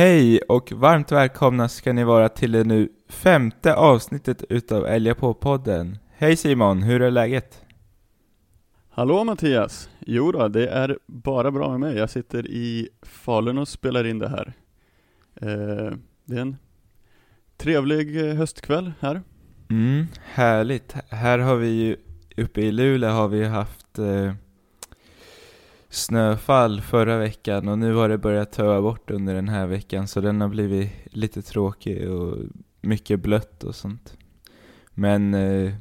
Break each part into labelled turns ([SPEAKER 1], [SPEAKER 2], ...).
[SPEAKER 1] Hej och varmt välkomna ska ni vara till det nu femte avsnittet utav Älga på-podden. Hej Simon, hur är läget?
[SPEAKER 2] Hallå Mattias! Jo då, det är bara bra med mig. Jag sitter i Falun och spelar in det här. Eh, det är en trevlig eh, höstkväll här.
[SPEAKER 1] Mm, härligt. Här har vi ju, uppe i Luleå har vi haft eh, snöfall förra veckan och nu har det börjat töa bort under den här veckan så den har blivit lite tråkig och mycket blött och sånt. Men eh,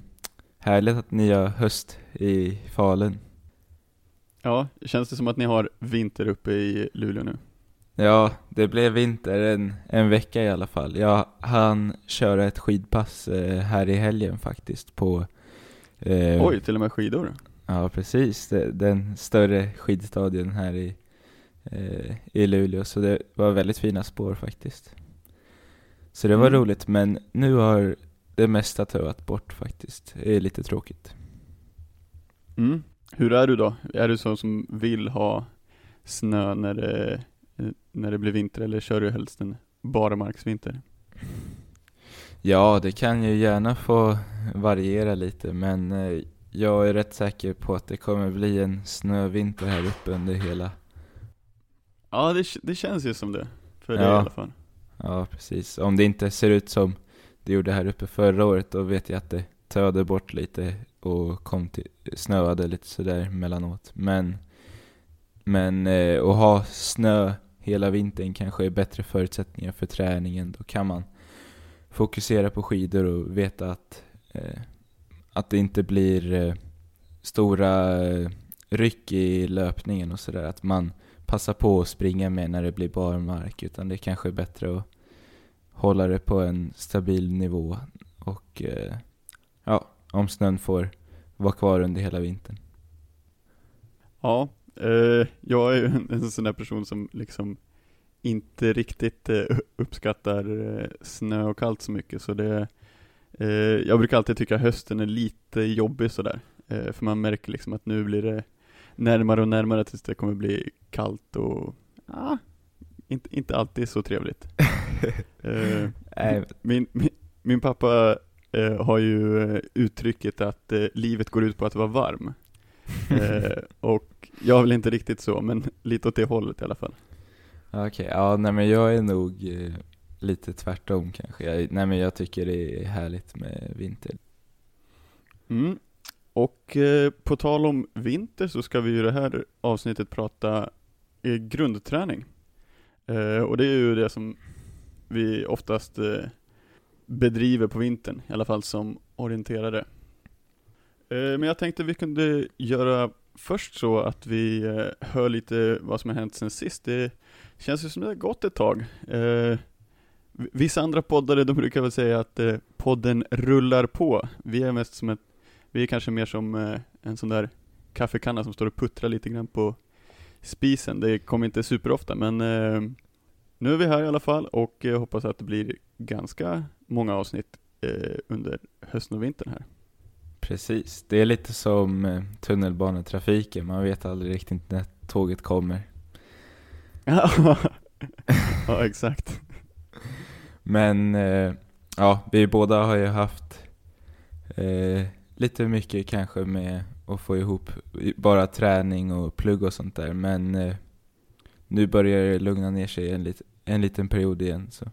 [SPEAKER 1] härligt att ni har höst i Falun.
[SPEAKER 2] Ja, känns det som att ni har vinter uppe i Luleå nu?
[SPEAKER 1] Ja, det blev vinter en, en vecka i alla fall. Jag hann köra ett skidpass eh, här i helgen faktiskt på
[SPEAKER 2] eh, Oj, till och med skidor?
[SPEAKER 1] Ja, precis. Det, den större skidstadion här i, eh, i Luleå, så det var väldigt fina spår faktiskt. Så det var mm. roligt, men nu har det mesta töat bort faktiskt. Det är lite tråkigt.
[SPEAKER 2] Mm. Hur är du då? Är du sån som vill ha snö när det, när det blir vinter, eller kör du helst en barmarksvinter?
[SPEAKER 1] Ja, det kan ju gärna få variera lite, men eh, jag är rätt säker på att det kommer bli en snövinter här uppe under hela
[SPEAKER 2] Ja, det, det känns ju som det, för ja. dig i alla fall
[SPEAKER 1] Ja, precis. Om det inte ser ut som det gjorde här uppe förra året, då vet jag att det töade bort lite och kom till, snöade lite sådär mellanåt. Men, men eh, att ha snö hela vintern kanske är bättre förutsättningar för träningen. Då kan man fokusera på skidor och veta att eh, att det inte blir eh, stora eh, ryck i löpningen och sådär. Att man passar på att springa med när det blir barmark. Utan det kanske är bättre att hålla det på en stabil nivå. Och eh, ja, om snön får vara kvar under hela vintern.
[SPEAKER 2] Ja, eh, jag är ju en, en sån där person som liksom inte riktigt eh, uppskattar eh, snö och kallt så mycket. Så det jag brukar alltid tycka hösten är lite jobbig sådär, eh, för man märker liksom att nu blir det närmare och närmare tills det kommer bli kallt och, ah, inte, inte alltid så trevligt. eh, min, min, min, pappa eh, har ju eh, uttrycket att eh, livet går ut på att vara varm. och jag är väl inte riktigt så, men lite åt det hållet i alla fall.
[SPEAKER 1] Okej, okay, ja nej men jag är nog lite tvärtom kanske. Jag, nej men jag tycker det är härligt med vinter.
[SPEAKER 2] Mm. Och eh, på tal om vinter så ska vi i det här avsnittet prata eh, grundträning. Eh, och det är ju det som vi oftast eh, bedriver på vintern, i alla fall som orienterare. Eh, men jag tänkte vi kunde göra först så att vi eh, hör lite vad som har hänt sen sist. Det känns ju som det har gått ett tag. Eh, Vissa andra poddare, de brukar väl säga att eh, podden rullar på. Vi är mest som ett, vi är kanske mer som eh, en sån där kaffekanna som står och puttrar lite grann på spisen. Det kommer inte superofta, men eh, nu är vi här i alla fall och jag hoppas att det blir ganska många avsnitt eh, under hösten och vintern här.
[SPEAKER 1] Precis, det är lite som eh, tunnelbanetrafiken, man vet aldrig riktigt när tåget kommer.
[SPEAKER 2] ja, exakt.
[SPEAKER 1] Men eh, ja, vi båda har ju haft eh, lite mycket kanske med att få ihop bara träning och plugg och sånt där. Men eh, nu börjar det lugna ner sig en, lit, en liten period igen. Så.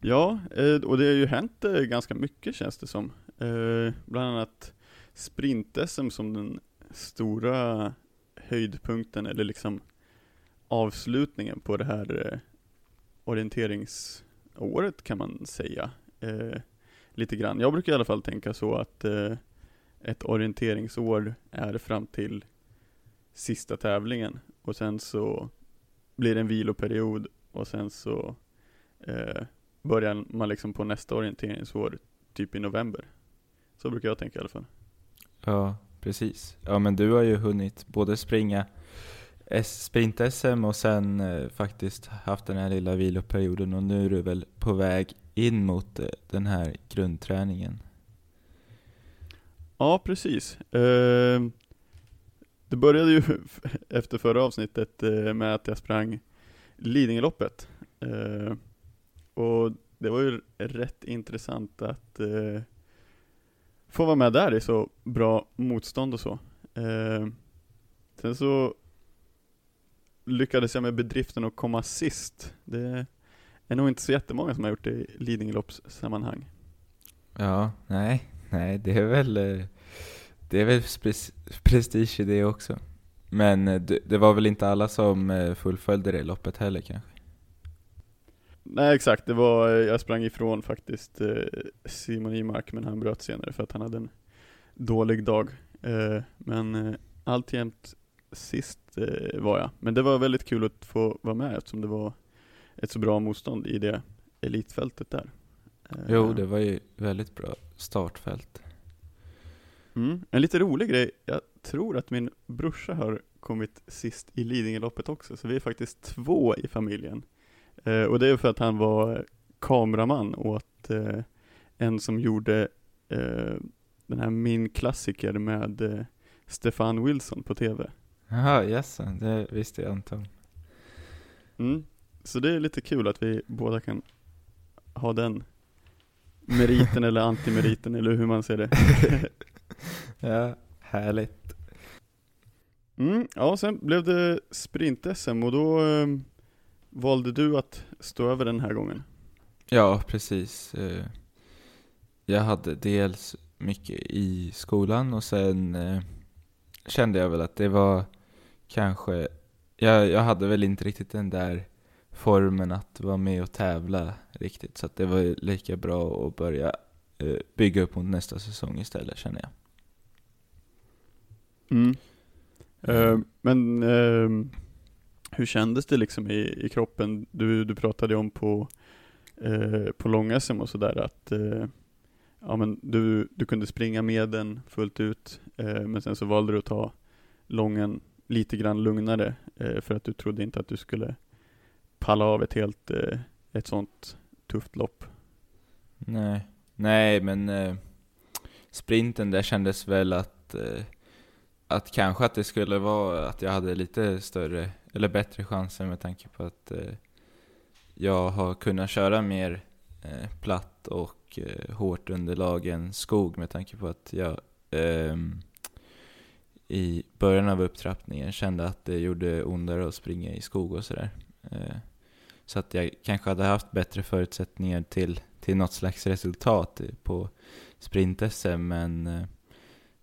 [SPEAKER 2] Ja, eh, och det har ju hänt eh, ganska mycket känns det som. Eh, bland annat sprint-SM som den stora höjdpunkten, eller liksom avslutningen på det här orienteringsåret kan man säga. Eh, lite grann. Jag brukar i alla fall tänka så att eh, ett orienteringsår är fram till sista tävlingen och sen så blir det en viloperiod och sen så eh, börjar man liksom på nästa orienteringsår typ i november. Så brukar jag tänka i alla fall.
[SPEAKER 1] Ja, precis. Ja men du har ju hunnit både springa sprint-SM och sen eh, faktiskt haft den här lilla viloperioden och nu är du väl på väg in mot eh, den här grundträningen?
[SPEAKER 2] Ja, precis. Eh, det började ju efter förra avsnittet eh, med att jag sprang Lidingöloppet. Eh, och det var ju rätt intressant att eh, få vara med där i så bra motstånd och så. Eh, sen så lyckades jag med bedriften att komma sist. Det är nog inte så jättemånga som har gjort det i Lidingölopssammanhang.
[SPEAKER 1] Ja, nej, nej, det är väl, eh, det är väl pres- prestige i det också. Men eh, det, var väl inte alla som eh, fullföljde det loppet heller kanske?
[SPEAKER 2] Nej exakt, det var, jag sprang ifrån faktiskt Simon Imark men han bröt senare för att han hade en dålig dag. Men alltjämt sist eh, var jag. Men det var väldigt kul att få vara med eftersom det var ett så bra motstånd i det elitfältet där. Eh,
[SPEAKER 1] Jo, det var ju väldigt bra startfält.
[SPEAKER 2] Mm. En lite rolig grej, jag tror att min brorsa har kommit sist i Lidingöloppet också, så vi är faktiskt två i familjen. Eh, och det är för att han var kameraman åt eh, en som gjorde eh, den här Min klassiker med eh, Stefan Wilson på TV.
[SPEAKER 1] Jaha, jaså, det visste jag inte om.
[SPEAKER 2] Mm. Så det är lite kul att vi båda kan ha den meriten eller antimeriten eller hur man ser det.
[SPEAKER 1] Ja, härligt.
[SPEAKER 2] Mm, ja, sen blev det sprint-SM och då eh, valde du att stå över den här gången.
[SPEAKER 1] Ja, precis. Eh, Jag hade dels mycket i skolan och sen eh, kände jag väl att det var kanske, jag, jag hade väl inte riktigt den där formen att vara med och tävla riktigt. Så att det var lika bra att börja eh, bygga upp mot nästa säsong istället känner jag.
[SPEAKER 2] Mm. Eh, men eh, hur kändes det liksom i, i kroppen? Du, du pratade om på, eh, på långa SM och sådär att eh, ja, men du, du kunde springa med den fullt ut, eh, men sen så valde du att ta lången lite grann lugnare eh, för att du trodde inte att du skulle palla av ett helt, eh, ett sånt tufft lopp.
[SPEAKER 1] Nej, nej men eh, sprinten där kändes väl att, eh, att kanske att det skulle vara att jag hade lite större, eller bättre chanser med tanke på att eh, jag har kunnat köra mer eh, platt och eh, hårt underlag än skog med tanke på att jag ehm, i början av upptrappningen kände att det gjorde ondare att springa i skog och sådär. Eh, så att jag kanske hade haft bättre förutsättningar till, till något slags resultat på sprint-SM men eh,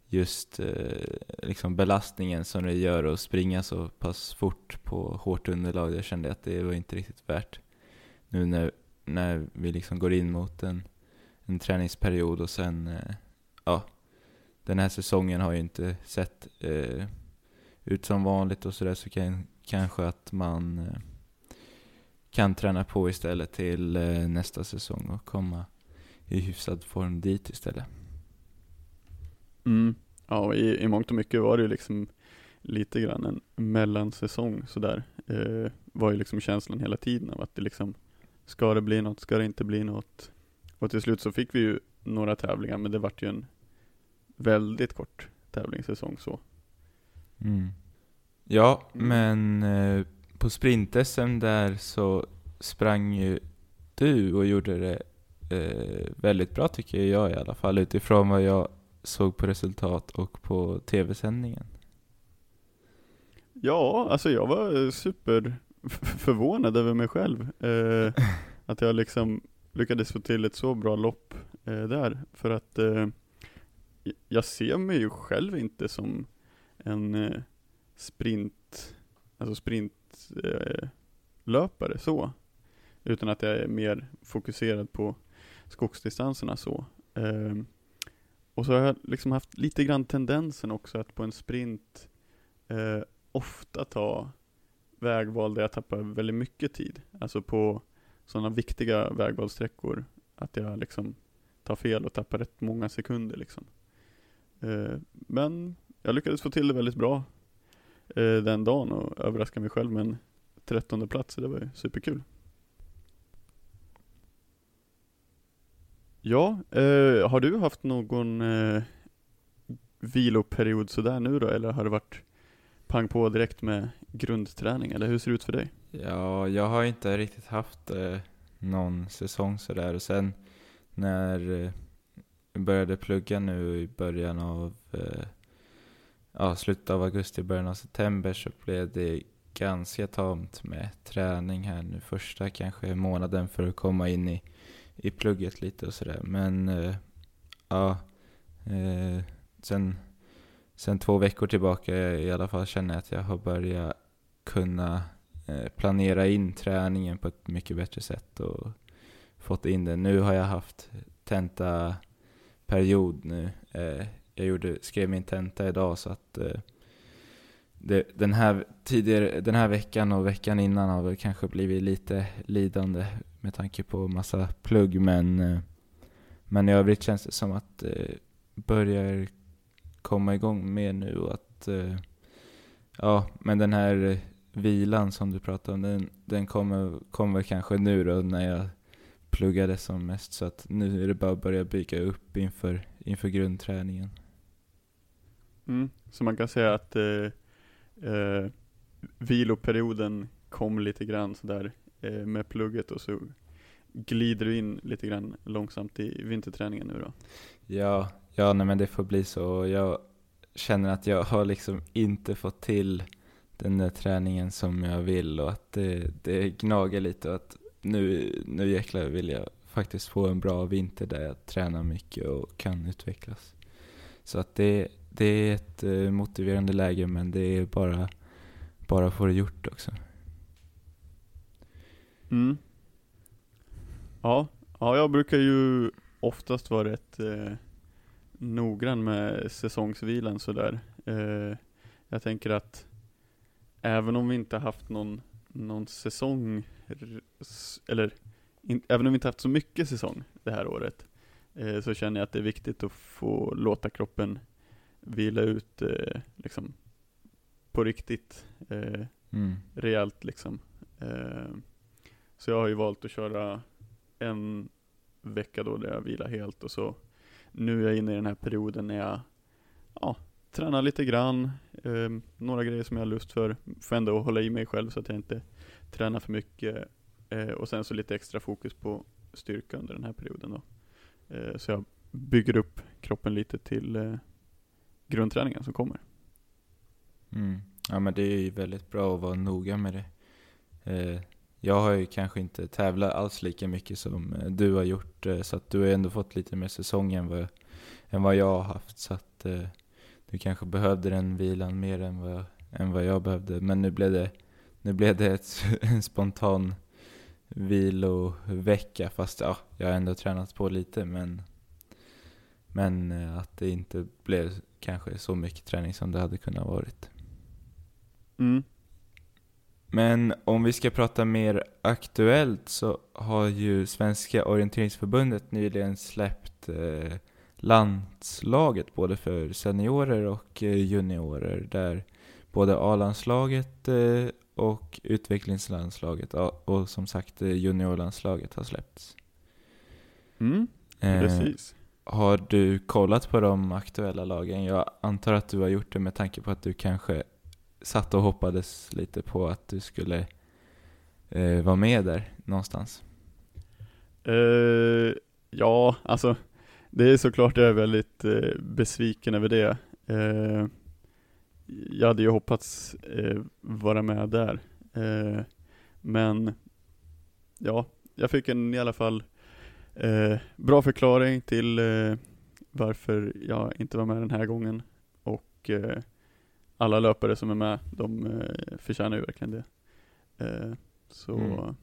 [SPEAKER 1] just eh, liksom belastningen som det gör att springa så pass fort på hårt underlag, jag kände att det var inte riktigt värt. Nu när, när vi liksom går in mot en, en träningsperiod och sen, ja, den här säsongen har ju inte sett eh, ut som vanligt och sådär så kan, kanske att man eh, kan träna på istället till eh, nästa säsong och komma i hyfsad form dit istället.
[SPEAKER 2] Mm. Ja, i, i mångt och mycket var det ju liksom lite grann en mellansäsong sådär. Eh, var ju liksom känslan hela tiden av att det liksom, ska det bli något, ska det inte bli något? Och till slut så fick vi ju några tävlingar, men det vart ju en väldigt kort tävlingssäsong så.
[SPEAKER 1] Mm. Ja,
[SPEAKER 2] Mm.
[SPEAKER 1] men eh, på sprint-SM där så sprang ju du och gjorde det eh, väldigt bra tycker jag i alla fall utifrån vad jag såg på resultat och på tv-sändningen.
[SPEAKER 2] Ja, alltså jag var super f- förvånad över mig själv. Eh, att jag liksom lyckades få till ett så bra lopp eh, där. För att eh, jag ser mig ju själv inte som en eh, sprint, alltså sprintlöpare eh, så. Utan att jag är mer fokuserad på skogsdistanserna så. Eh, och så har jag liksom haft lite grann tendensen också att på en sprint eh, ofta ta vägval där jag tappar väldigt mycket tid. Alltså på sådana viktiga vägvalssträckor. Att jag liksom tar fel och tappar rätt många sekunder liksom. Eh, men jag lyckades få till det väldigt bra eh, den dagen och överraska mig själv med en trettonde plats. Det var ju superkul. Ja, eh, har du haft någon eh, viloperiod sådär nu då? Eller har det varit pang på direkt med grundträning, eller hur ser det ut för dig?
[SPEAKER 1] Ja, jag har inte riktigt haft eh, någon säsong sådär och sen när eh, började plugga nu i början av, eh, ja slutet av augusti, början av september så blev det ganska tamt med träning här nu första kanske månaden för att komma in i, i plugget lite och sådär. Men eh, ja, eh, sen, sen två veckor tillbaka i alla fall känner jag att jag har börjat kunna eh, planera in träningen på ett mycket bättre sätt och fått in det. Nu har jag haft tenta period nu. Eh, jag gjorde, skrev min tenta idag så att eh, det, den, här tidigare, den här veckan och veckan innan har väl kanske blivit lite lidande med tanke på massa plugg men, eh, men i övrigt känns det som att det eh, börjar komma igång mer nu och att eh, ja, men den här eh, vilan som du pratade om den, den kommer, kommer kanske nu då när jag pluggade som mest så att nu är det bara att börja bygga upp inför, inför grundträningen.
[SPEAKER 2] Mm, så man kan säga att eh, eh, viloperioden kom lite grann sådär eh, med plugget och så glider du in lite grann långsamt i vinterträningen nu då?
[SPEAKER 1] Ja, ja nej men det får bli så. Jag känner att jag har liksom inte fått till den där träningen som jag vill och att det, det gnager lite och att nu, nu jäklar vill jag faktiskt få en bra vinter där jag tränar mycket och kan utvecklas. Så att det, det är ett eh, motiverande läge men det är bara, bara att få det gjort också.
[SPEAKER 2] Mm. Ja, ja jag brukar ju oftast vara rätt eh, noggrann med säsongsvilan sådär. Eh, jag tänker att även om vi inte haft någon, någon säsong, eller in, även om vi inte haft så mycket säsong det här året, eh, så känner jag att det är viktigt att få låta kroppen vila ut eh, liksom på riktigt eh, mm. rejält liksom. Eh, så jag har ju valt att köra en vecka då där jag vilar helt och så nu är jag inne i den här perioden när jag ja, tränar lite grann, eh, några grejer som jag har lust för, får ändå hålla i mig själv så att jag inte träna för mycket eh, och sen så lite extra fokus på styrka under den här perioden då. Eh, så jag bygger upp kroppen lite till eh, grundträningen som kommer.
[SPEAKER 1] Mm. Ja men det är ju väldigt bra att vara noga med det. Eh, jag har ju kanske inte tävlat alls lika mycket som eh, du har gjort, eh, så att du har ändå fått lite mer säsong än vad, än vad jag har haft. Så att eh, du kanske behövde den vilan mer än vad, än vad jag behövde. Men nu blev det, nu blev det ett, en spontan vilovecka, fast ja, jag har ändå tränat på lite men men eh, att det inte blev kanske så mycket träning som det hade kunnat varit.
[SPEAKER 2] Mm.
[SPEAKER 1] Men om vi ska prata mer aktuellt så har ju Svenska orienteringsförbundet nyligen släppt eh, landslaget både för seniorer och eh, juniorer där både A-landslaget eh, och utvecklingslandslaget och som sagt eh, juniorlandslaget har släppts.
[SPEAKER 2] Mm, eh, precis.
[SPEAKER 1] Har du kollat på de aktuella lagen? Jag antar att du har gjort det med tanke på att du kanske satt och hoppades lite på att du skulle eh, vara med där någonstans.
[SPEAKER 2] Uh, ja, alltså det är såklart jag är väldigt uh, besviken över det. Jag hade ju hoppats vara med där. men ja, jag fick en i alla fall Eh, bra förklaring till eh, varför jag inte var med den här gången. Och eh, alla löpare som är med, de eh, förtjänar ju verkligen det. Eh, så mm.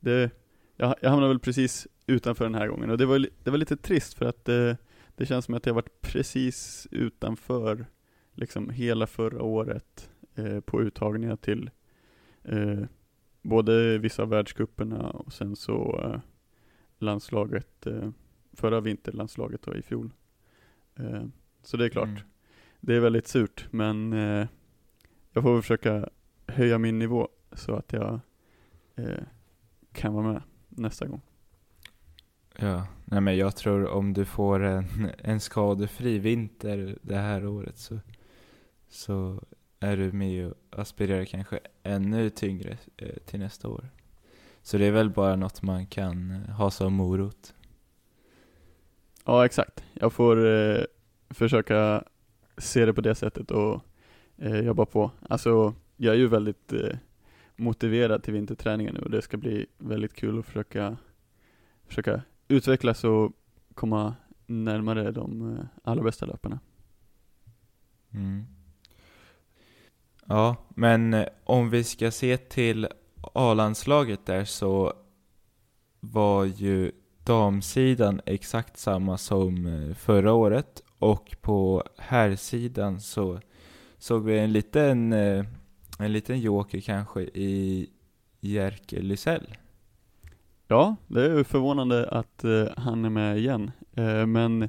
[SPEAKER 2] det, jag, jag hamnade väl precis utanför den här gången och det var, det var lite trist för att eh, det känns som att jag varit precis utanför liksom hela förra året eh, på uttagningar till eh, både vissa av världscuperna och sen så eh, landslaget, eh, förra vinterlandslaget då i fjol. Eh, så det är klart, mm. det är väldigt surt men eh, jag får försöka höja min nivå så att jag kan vara med nästa gång.
[SPEAKER 1] Ja, nej men jag tror om du får en, en skadefri vinter det här året så, så är du med och aspirerar kanske ännu tyngre eh, till nästa år. Så det är väl bara något man kan eh, ha som morot.
[SPEAKER 2] Ja, exakt. Jag får eh, försöka se det på det sättet och eh, jobba på. Alltså, jag är ju väldigt eh, motiverad till vinterträningen nu och det ska bli väldigt kul att försöka, försöka utvecklas och komma närmare de eh, allra bästa löparna.
[SPEAKER 1] Mm. Ja, men eh, om vi ska se till A-landslaget där så var ju damsidan exakt samma som eh, förra året. Och på herrsidan så såg vi en liten, eh, en liten joker kanske i Jerker Lysell.
[SPEAKER 2] Ja, det är förvånande att han är med igen, men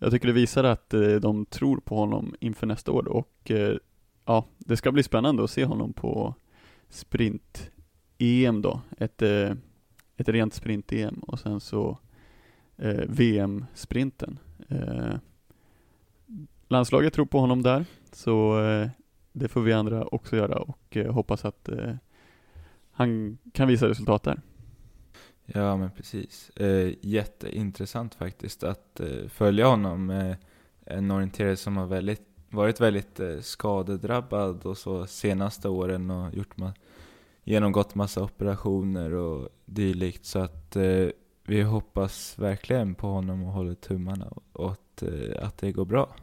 [SPEAKER 2] jag tycker det visar att de tror på honom inför nästa år. Och ja, det ska bli spännande att se honom på sprint-EM då, ett, eh, ett rent sprint-EM och sen så eh, VM-sprinten. Eh, landslaget tror på honom där, så eh, det får vi andra också göra och eh, hoppas att han kan visa resultat där.
[SPEAKER 1] Ja men precis. Eh, jätteintressant faktiskt att eh, följa honom. Eh, en orienterare som har väldigt, varit väldigt eh, skadedrabbad och så senaste åren och gjort ma genomgått massa operationer och dylikt. Så att eh, vi hoppas verkligen på honom och håller tummarna och att, eh, att det går bra.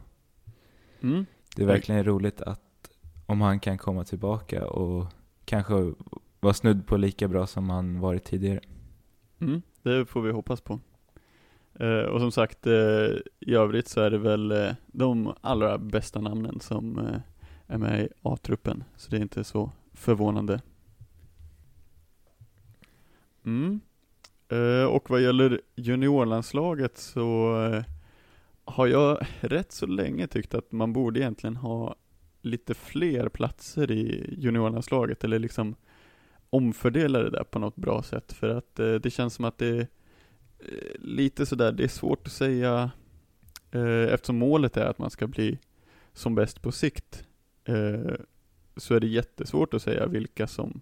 [SPEAKER 1] Mm. Det är verkligen roligt att om han kan komma tillbaka och kanske vara snudd på lika bra som han varit tidigare.
[SPEAKER 2] Mm, det får vi hoppas på. Eh, och som sagt, eh, i övrigt så är det väl eh, de allra bästa namnen som är med i A-truppen, så det är inte så förvånande. Mm. Och vad gäller juniorlandslaget så har jag rätt så länge tyckt att man borde egentligen ha lite fler platser i juniorlandslaget, eller liksom omfördela det där på något bra sätt för att det känns som att det är lite sådär, det är svårt att säga eh, eftersom målet är att man ska bli som bäst på sikt eh, så är det jättesvårt att säga vilka som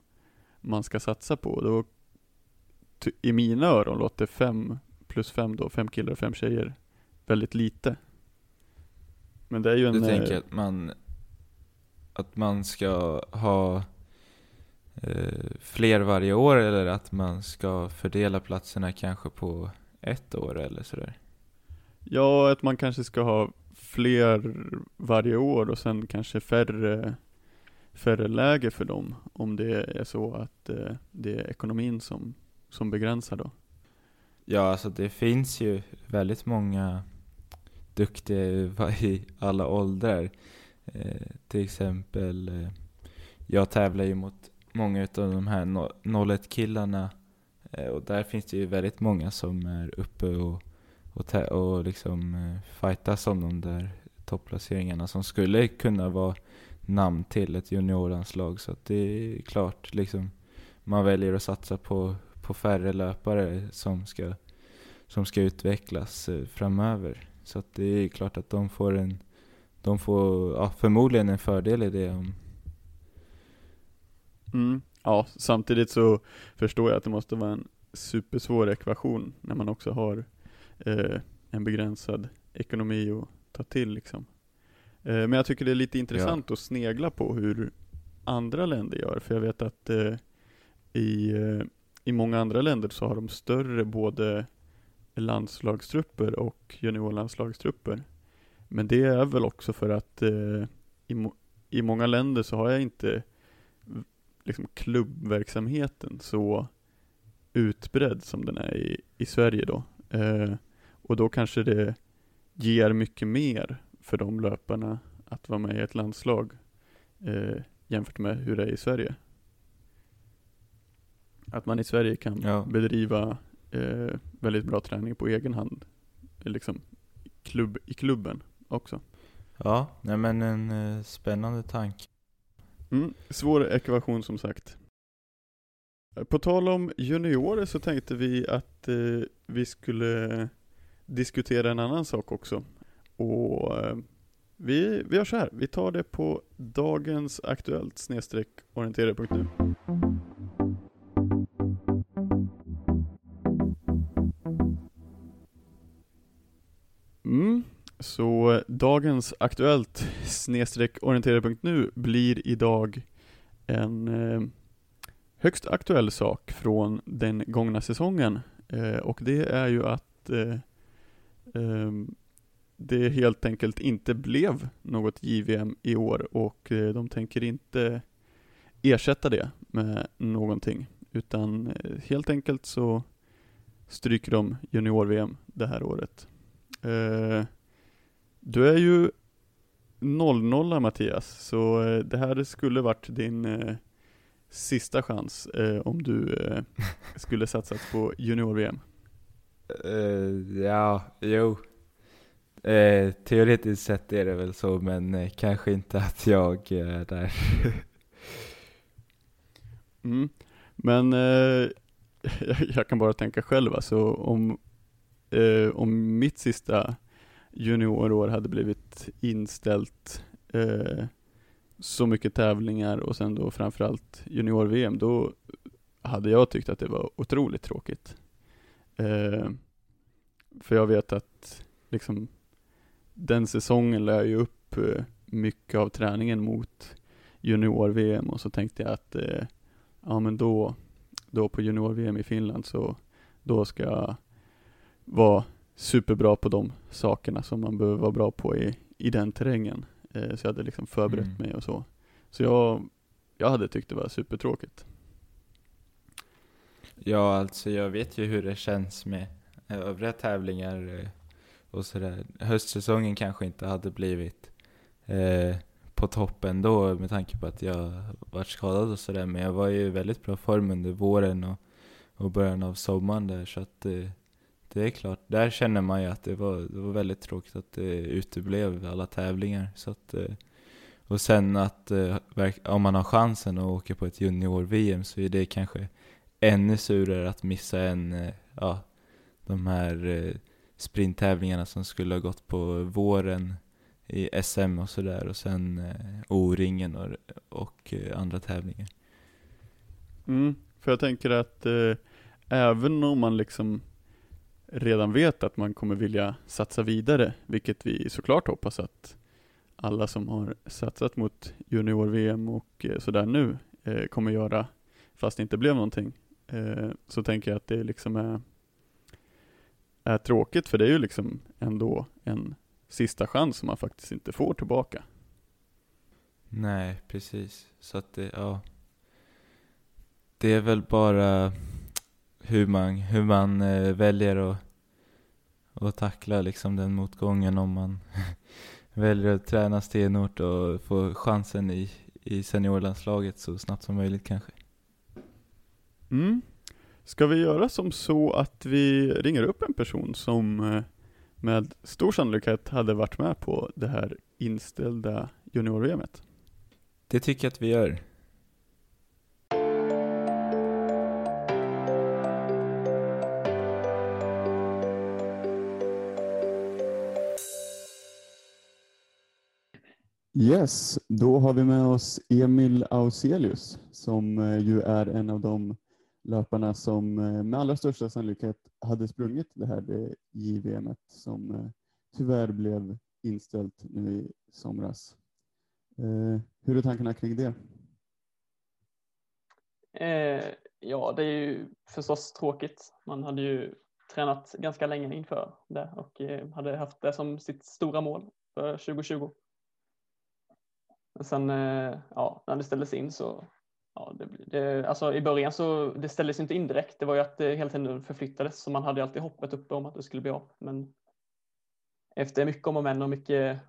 [SPEAKER 2] man ska satsa på. Då, I mina öron låter fem plus fem då, fem killar och fem tjejer väldigt lite.
[SPEAKER 1] Men det är ju en... Du tänker eh, att man, att man ska ha eh, fler varje år eller att man ska fördela platserna kanske på ett år eller sådär?
[SPEAKER 2] Ja, att man kanske ska ha fler varje år och sen kanske färre, färre läger för dem om det är så att eh, det är ekonomin som, som begränsar då.
[SPEAKER 1] Ja, alltså det finns ju väldigt många duktiga i alla åldrar. Eh, till exempel, eh, jag tävlar ju mot många av de här 01 killarna eh, och där finns det ju väldigt många som är uppe och, och, och liksom eh, fightas om de där topplaceringarna som skulle kunna vara namn till ett juniorlandslag. Så att det är klart, liksom, man väljer att satsa på, på färre löpare som ska, som ska utvecklas eh, framöver. Så att det är klart att de får en, de får ja, förmodligen en fördel i det om,
[SPEAKER 2] Mm. Ja, samtidigt så förstår jag att det måste vara en supersvår ekvation när man också har eh, en begränsad ekonomi att ta till liksom. Eh, men jag tycker det är lite intressant ja. att snegla på hur andra länder gör, för jag vet att eh, i, eh, i många andra länder så har de större både landslagstrupper och juniorlandslagstrupper. Men det är väl också för att eh, i, i många länder så har jag inte liksom klubbverksamheten så utbredd som den är i, i Sverige då. Eh, och då kanske det ger mycket mer för de löparna att vara med i ett landslag eh, jämfört med hur det är i Sverige. Att man i Sverige kan ja. bedriva eh, väldigt bra träning på egen hand, liksom klubb, i klubben också.
[SPEAKER 1] Ja, nej men en eh, spännande tanke.
[SPEAKER 2] Mm, svår ekvation som sagt. Eh, på tal om juniorer så tänkte vi att eh, vi skulle diskutera en annan sak också. Och eh, Vi, vi gör så här, vi tar det på dagens aktuellt snedstreck orienterare.nu. Mm, så dagens aktuellt snedstreck orientera.nu blir idag en eh, högst aktuell sak från den gångna säsongen eh, och det är ju att eh, ehm, det helt enkelt inte blev något JVM i år och eh, de tänker inte ersätta det med någonting utan eh, helt enkelt så stryker de junior-VM det här året. Eh, Eh, du är ju 0-0 Mattias, så det här skulle varit din sista chans om du skulle satsat på junior-VM.
[SPEAKER 1] Uh, ja, jo, Eh, teoretiskt sett är det väl så, men eh, kanske inte att jag är där.
[SPEAKER 2] mm. Men eh, jag kan bara tänka själv alltså, om, eh, om mitt sista juniorår hade blivit inställt eh, så mycket tävlingar och sen då framförallt junior-VM, då hade jag tyckt att det var otroligt tråkigt. Eh, för jag vet att liksom den säsongen lär ju upp eh, mycket av träningen mot junior-VM och så tänkte jag att eh, ja men då, då på junior-VM i Finland så då ska jag vara superbra på de sakerna som man behöver vara bra på i, i den terrängen. Eh, så jag hade liksom förberett mm. mig och så. Så jag, jag hade tyckt det var supertråkigt.
[SPEAKER 1] Ja, alltså jag vet ju hur det känns med övriga tävlingar och sådär. Höstsäsongen kanske inte hade blivit eh, på toppen då med tanke på att jag varit skadad och sådär. Men jag var ju i väldigt bra form under våren och, och början av sommaren där. Så att eh, det är klart, där känner man ju att det var, det var väldigt tråkigt att det uteblev alla tävlingar. Så att, eh, och sen att eh, om man har chansen att åka på ett junior-VM så är det kanske ännu surare att missa en, eh, ja, de här sprinttävlingarna som skulle ha gått på våren i SM och sådär och sen O-ringen och, och andra tävlingar.
[SPEAKER 2] Mm, för jag tänker att eh, även om man liksom redan vet att man kommer vilja satsa vidare, vilket vi såklart hoppas att alla som har satsat mot junior-VM och eh, sådär nu eh, kommer göra, fast det inte blev någonting, eh, så tänker jag att det liksom är är tråkigt för det är ju liksom ändå en sista chans som man faktiskt inte får tillbaka.
[SPEAKER 1] Nej, precis. Så att det, ja. Det är väl bara hur man, hur man eh, väljer att, att tackla liksom den motgången om man väljer att träna stenhårt och få chansen i, i seniorlandslaget så snabbt som möjligt kanske.
[SPEAKER 2] Mm, Ska vi göra som så att vi ringer upp en person som eh, med stor sannolikhet hade varit med på det här inställda junior-VMet?
[SPEAKER 1] Det tycker jag att vi gör.
[SPEAKER 2] Yes, då har vi med oss Emil Auselius som eh, ju är en av de löparna som eh, med allra största sannolikhet hade sprungit det här eh, JVM som tyvärr blev inställt nu i somras. Hur är tankarna kring det?
[SPEAKER 3] ja, det är ju förstås tråkigt. Man hade ju tränat ganska länge inför det och hade haft det som sitt stora mål för 2020. Men sen, ja, när det ställdes in så Ja, det, det, alltså I början så det ställdes inte in direkt. Det var ju att det hela tiden förflyttades så man hade alltid hoppet uppe om att det skulle bli av. Men efter mycket om och men och mycket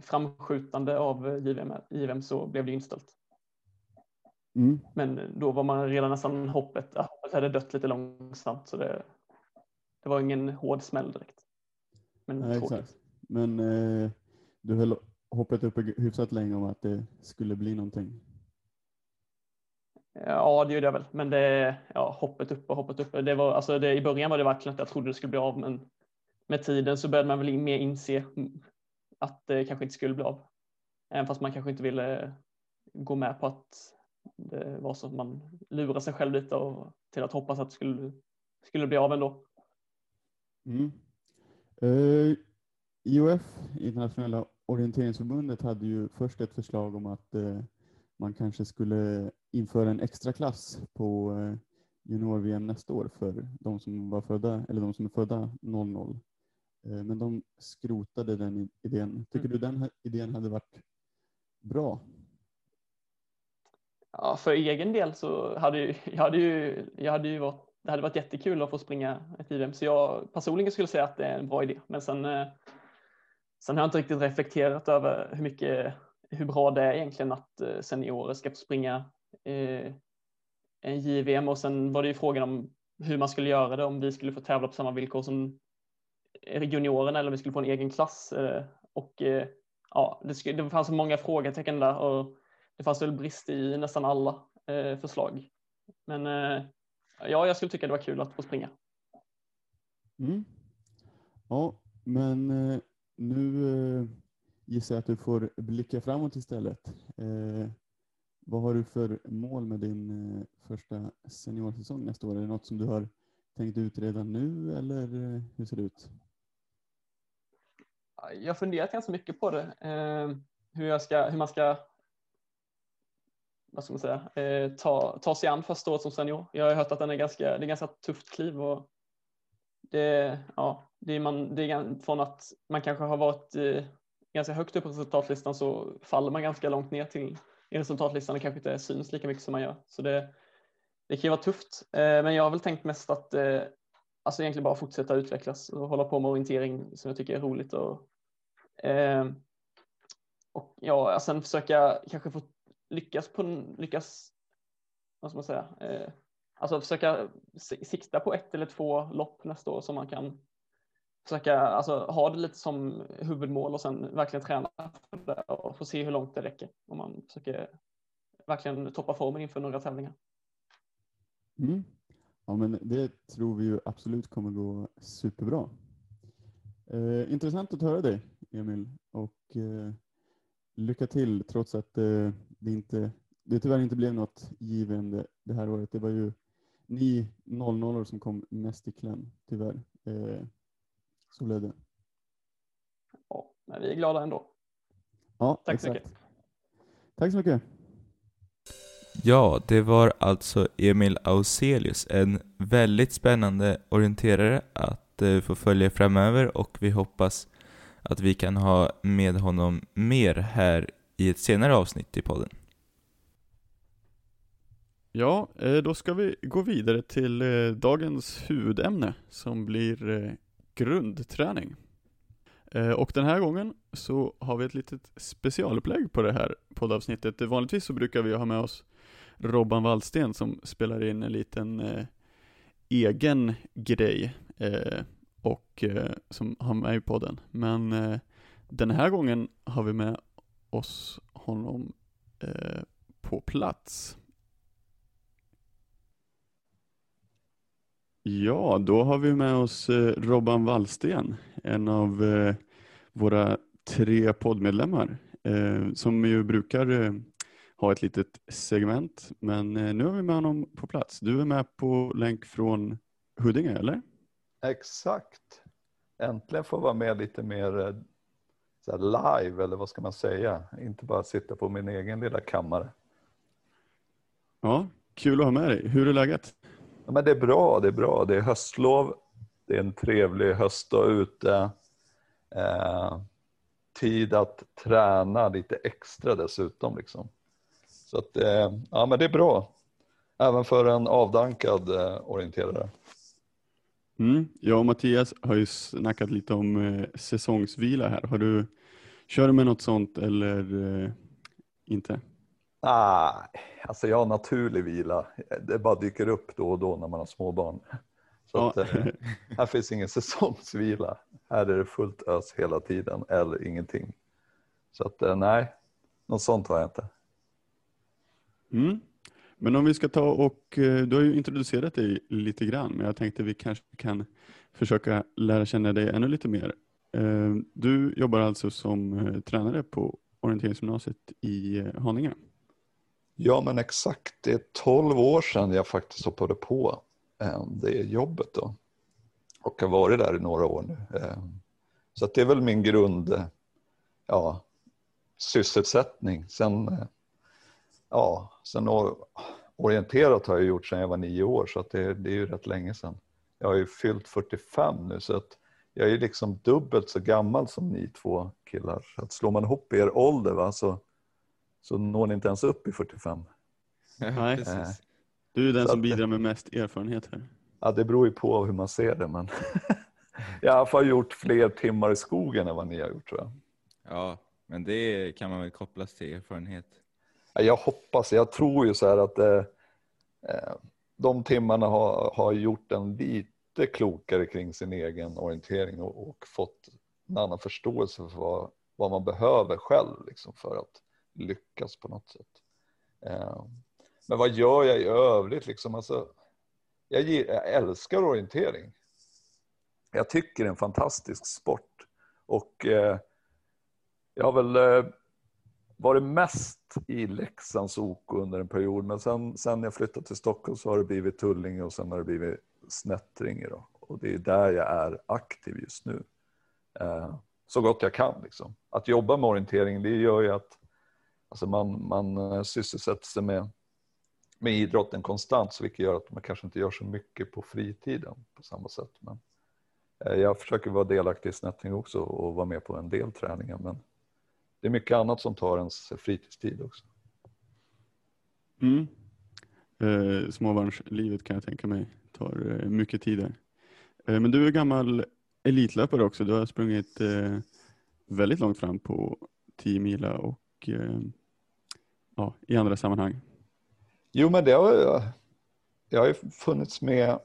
[SPEAKER 3] framskjutande av JVM, JVM så blev det inställt. Mm. Men då var man redan nästan hoppet, hoppet hade dött lite långsamt så det, det var ingen hård smäll direkt. Men
[SPEAKER 2] Nej, exakt. Men eh, du höll hoppet uppe hyfsat länge om att det skulle bli någonting.
[SPEAKER 3] Ja, det gjorde jag väl, men det, ja, hoppet upp och hoppet upp. Det var, alltså det, I början var det verkligen att jag trodde det skulle bli av, men med tiden så började man väl mer inse att det kanske inte skulle bli av. Även fast man kanske inte ville gå med på att det var så att man lurar sig själv lite och till att hoppas att det skulle, skulle bli av ändå.
[SPEAKER 2] Mm. Uh, IOF, Internationella orienteringsförbundet, hade ju först ett förslag om att uh, man kanske skulle införa en extra klass på uh, junior-VM nästa år för de som var födda, eller de som är födda 00. Men de skrotade den idén. Tycker mm. du den idén hade varit bra?
[SPEAKER 3] Ja, för egen del så hade ju, jag hade ju, jag hade ju varit, det hade varit jättekul att få springa ett JVM, så jag personligen skulle säga att det är en bra idé. Men sen, eh, sen har jag inte riktigt reflekterat över hur mycket, hur bra det är egentligen att eh, seniorer ska få springa eh, en JVM och sen var det ju frågan om hur man skulle göra det, om vi skulle få tävla på samma villkor som juniorerna eller om vi skulle få en egen klass. Eh, och eh, ja, det, skulle, det fanns många frågetecken där och det fanns väl brist i nästan alla eh, förslag. Men eh, ja, jag skulle tycka det var kul att få springa.
[SPEAKER 2] Mm. Ja, men eh, nu eh, gissar jag att du får blicka framåt istället. Eh, vad har du för mål med din eh, första seniorsäsong nästa år? Är det något som du har tänkt ut redan nu eller hur ser det ut?
[SPEAKER 3] Jag har funderat ganska mycket på det. hur, jag ska, hur man ska vad ska man säga, ta, ta sig an första året som senior. Jag har hört att den är ganska, det är ganska tufft kliv och det, ja, det är man, det är från att man kanske har varit eh, ganska högt upp på resultatlistan så faller man ganska långt ner till i resultatlistan och kanske inte syns lika mycket som man gör. Så det, det kan ju vara tufft, eh, men jag har väl tänkt mest att eh, alltså egentligen bara fortsätta utvecklas och hålla på med orientering som jag tycker är roligt och eh, och ja, sen försöka kanske få lyckas på lyckas, vad ska man säga, eh, alltså försöka sikta på ett eller två lopp nästa år som man kan försöka alltså, ha det lite som huvudmål och sen verkligen träna för det och få se hur långt det räcker om man försöker verkligen toppa formen inför några tävlingar.
[SPEAKER 2] Mm. Ja, men det tror vi ju absolut kommer gå superbra. Eh, intressant att höra dig, Emil, och eh, lycka till trots att eh, det inte det tyvärr inte blev något JVM det här året. Det var ju ni 00 som kom mest i kläm, tyvärr. Eh, så blev det.
[SPEAKER 3] Ja, men vi är glada ändå.
[SPEAKER 2] Ja,
[SPEAKER 3] Tack exakt. så mycket.
[SPEAKER 2] Tack så mycket.
[SPEAKER 1] Ja, det var alltså Emil Auselius, en väldigt spännande orienterare att eh, få följa framöver och vi hoppas att vi kan ha med honom mer här i ett senare avsnitt i podden.
[SPEAKER 2] Ja, eh, då ska vi gå vidare till eh, dagens huvudämne som blir eh, grundträning. Och den här gången så har vi ett litet specialupplägg på det här poddavsnittet. Vanligtvis så brukar vi ha med oss Robban Wallsten som spelar in en liten eh, egen grej eh, och eh, som har med i podden. Men eh, den här gången har vi med oss honom eh, på plats. Ja, då har vi med oss eh, Robban Wallsten, en av eh, våra tre poddmedlemmar, eh, som ju brukar ha ett litet segment, men nu har vi med honom på plats. Du är med på länk från Huddinge, eller?
[SPEAKER 4] Exakt. Äntligen få vara med lite mer så live, eller vad ska man säga? Inte bara sitta på min egen lilla kammare.
[SPEAKER 2] Ja, kul att ha med dig. Hur är läget?
[SPEAKER 4] Ja, men det är bra, det är bra. Det är höstlov. Det är en trevlig höstdag ute. Eh, tid att träna lite extra dessutom. Liksom. Så att, eh, ja, men det är bra. Även för en avdankad eh, orienterare.
[SPEAKER 2] Mm. Jag och Mattias har ju snackat lite om eh, säsongsvila här. Har du, kör du med något sånt eller eh, inte?
[SPEAKER 4] Ah, alltså jag har naturlig vila. Det bara dyker upp då och då när man har småbarn. Så ja. att, eh, här finns ingen säsongsvila. Här är det fullt ös hela tiden eller ingenting. Så att eh, nej, något sånt har jag inte.
[SPEAKER 2] Mm. Men om vi ska ta och, eh, du har ju introducerat dig lite grann, men jag tänkte vi kanske kan försöka lära känna dig ännu lite mer. Eh, Du jobbar alltså som eh, tränare på orienteringsgymnasiet i Haninge.
[SPEAKER 4] Ja men exakt, det är 12 år sedan jag faktiskt hoppade på eh, det jobbet då. Och har varit där i några år nu. Eh, så att det är väl min grund, ja, sysselsättning. Sen, eh, ja, sen orienterat har jag gjort sedan jag var nio år så att det, det är ju rätt länge sedan. Jag har ju fyllt 45 nu så att jag är liksom dubbelt så gammal som ni två killar. Så att slår man ihop er ålder va, så, så når ni inte ens upp i 45.
[SPEAKER 2] Nej.
[SPEAKER 1] Precis.
[SPEAKER 2] Du är den
[SPEAKER 4] Så
[SPEAKER 2] som
[SPEAKER 4] att-
[SPEAKER 2] bidrar med mest erfarenhet här.
[SPEAKER 4] Ja, det beror ju på hur man ser det men jag har i alla fall gjort fler timmar i skogen än vad ni har gjort tror jag.
[SPEAKER 1] Ja, men det kan man väl kopplas till erfarenhet.
[SPEAKER 4] Ja, Jag hoppas, jag tror ju så här att eh, eh, de timmarna har, har gjort en lite klokare kring sin egen orientering och, och fått en annan förståelse för vad, vad man behöver själv liksom, för att lyckas på något sätt. Eh, men vad gör jag i övrigt? Liksom? Alltså, jag, jag älskar orientering. Jag tycker det är en fantastisk sport. Och eh, jag har väl eh, varit mest i Leksands OK under en period. Men sen, sen jag flyttade till Stockholm så har det blivit Tullinge och sen har det blivit Snättringe. Då. Och det är där jag är aktiv just nu. Eh, så gott jag kan. Liksom. Att jobba med orientering det gör ju att alltså man, man eh, sysselsätter sig med, med idrotten konstant. Vilket gör att man kanske inte gör så mycket på fritiden på samma sätt. Men, eh, jag försöker vara delaktig i snättning också och vara med på en del träningar. Men det är mycket annat som tar ens fritidstid också.
[SPEAKER 2] Mm. Eh, småbarnslivet kan jag tänka mig tar eh, mycket tid där. Eh, men du är gammal elitlöpare också. Du har sprungit eh, väldigt långt fram på 10 mila och eh, ja, i andra sammanhang.
[SPEAKER 4] Jo, men det har jag, har ju funnits med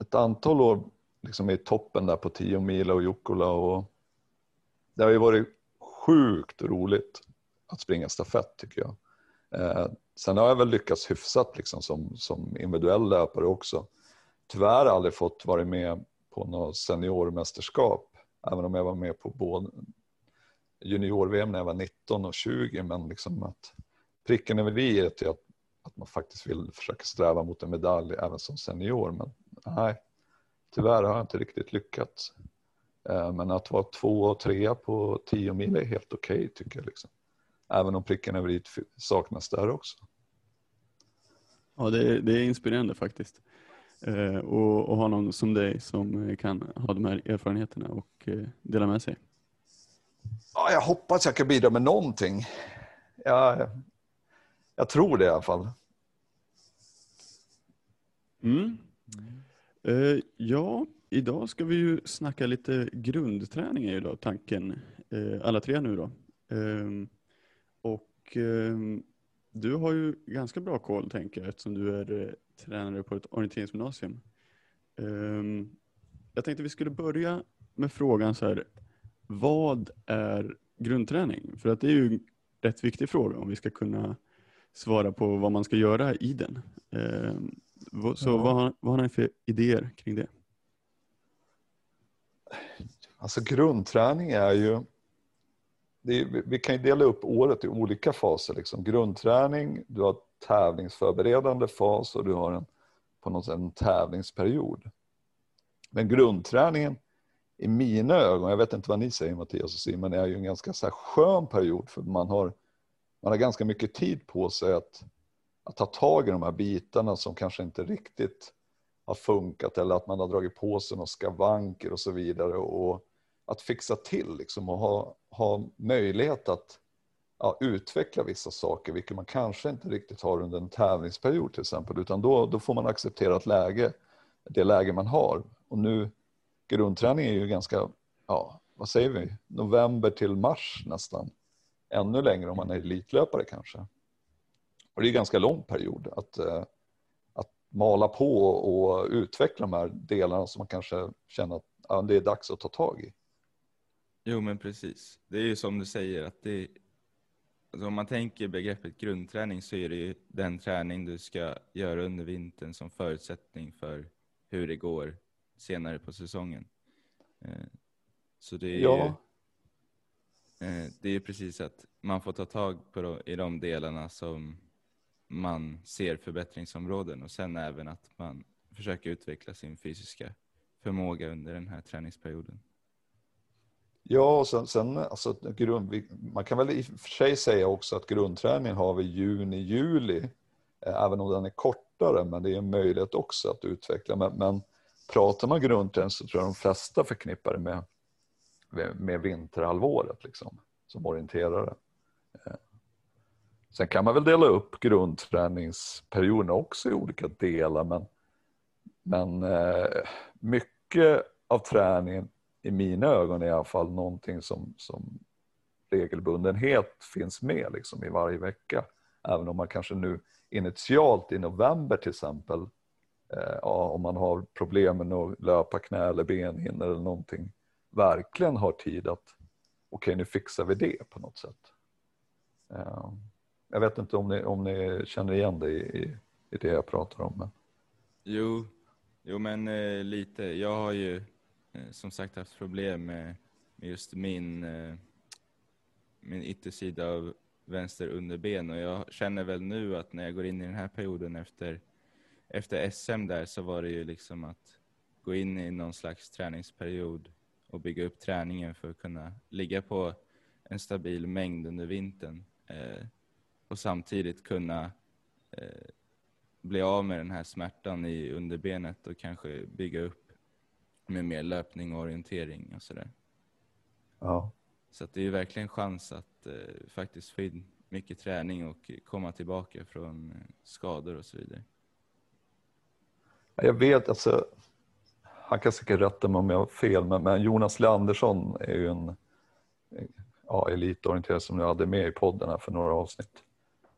[SPEAKER 4] ett antal år liksom i toppen där på 10 mil och Jukkola och det har ju varit sjukt roligt att springa stafett tycker jag. Eh, sen har jag väl lyckats hyfsat liksom som, som individuell löpare också. Tyvärr aldrig fått vara med på något seniormästerskap, även om jag var med på både junior-VM när jag var 19 och 20, men liksom att pricken över i är till att, att man faktiskt vill försöka sträva mot en medalj även som senior, men nej, tyvärr har jag inte riktigt lyckats. Eh, men att vara två och trea på 10 mil är helt okej tycker jag. Liksom. Även om pricken över i saknas där också.
[SPEAKER 2] Ja, det, är- det är inspirerande faktiskt. Eh, och, och ha någon som dig som kan ha de här erfarenheterna och eh, dela med sig.
[SPEAKER 4] Ja, jag hoppas jag kan bidra med någonting. Jag, jag tror det i alla fall.
[SPEAKER 2] Mm. Eh, ja, idag ska vi ju snacka lite grundträning är ju då tanken, eh, alla tre nu då. Eh, och ehm, du har ju ganska bra koll tänker jag eftersom du är eh, tränare på ett orienteringsgymnasium. Ehm, jag tänkte vi skulle börja med frågan så här, vad är grundträning? För att det är ju en rätt viktig fråga om vi ska kunna svara på vad man ska göra i den. Ehm, så vad, har, vad har ni för idéer kring det?
[SPEAKER 4] Alltså grundträning är ju... Är, vi- vi kan ju dela upp året i olika faser. Liksom. Grundträning, du har tävlingsförberedande fas och du har en, på något sätt en tävlingsperiod. Men grundträningen i mina ögon, jag vet inte vad ni säger Mattias och Simon, är ju en ganska så här skön period för man har, man har ganska mycket tid på sig att, att ta tag i de här bitarna som kanske inte riktigt har funkat eller att man har dragit på sig några skavanker och så vidare och att fixa till liksom och ha, ha möjlighet att ja, utveckla vissa saker vilket man kanske inte riktigt har under en tävlingsperiod till exempel utan då, då får man acceptera ett läge, det läge man har. Och nu grundträning är ju ganska, ja vad säger vi, november till mars nästan ännu längre om man är elitlöpare kanske och det är en ganska lång period att eh, att mala på och utveckla de här delarna som man kanske känner att ja, det är dags att ta tag i.
[SPEAKER 1] Jo, men precis. Det är ju som du säger att det alltså om man tänker begreppet grundträning så är det ju den träning du ska göra under vintern som förutsättning för hur det går senare på säsongen. Eh, Så det är
[SPEAKER 4] Ja.
[SPEAKER 1] ju eh, det är precis att man får ta tag på de, i de delarna som man ser förbättringsområden och sen även att man försöker utveckla sin fysiska förmåga under den här träningsperioden.
[SPEAKER 4] Ja, och sen, sen alltså, grund, man kan väl i och för sig säga också att grundträningen har vi juni, juli, eh, även om den är kortare, men det är en möjlighet också att utveckla. Men, men pratar man grundträning så tror jag de flesta förknippar det med, med, med vinterhalvåret liksom, som orienterare. Eh. Sen kan man väl dela upp grundträningsperioderna också i olika delar, men, men eh, mycket av träningen i mina ögon är i alla fall någonting som, som regelbundenhet finns med liksom i varje vecka. Även om man kanske nu initialt i november till exempel, Eh, ja, om man har problem med att löpa knä eller benhinnor eller någonting, verkligen har tid att okej nu fixar vi det på något sätt. Eh, jag vet inte om ni, om ni känner igen det i, i, i det jag pratar om. Men...
[SPEAKER 1] Jo, jo men eh, lite. Jag har ju eh, som sagt haft problem med, med just min, eh, min yttersida av vänster underben och jag känner väl nu att när jag går in i den här perioden efter, efter SM där så var det ju liksom att gå in i någon slags träningsperiod och bygga upp träningen för att kunna ligga på en stabil mängd under vintern eh, och samtidigt kunna eh, bli av med den här smärtan i underbenet och kanske bygga upp med mer löpning och orientering och sådär.
[SPEAKER 4] Ja.
[SPEAKER 1] Så att det är ju verkligen chans att eh, faktiskt få in mycket träning och komma tillbaka från eh, skador och så vidare.
[SPEAKER 4] Jag vet, alltså, han kan säkert rätta mig om jag har fel, men, men Jonas Leandersson är ju en ja, elitorienterad som jag hade med i podden här för några avsnitt.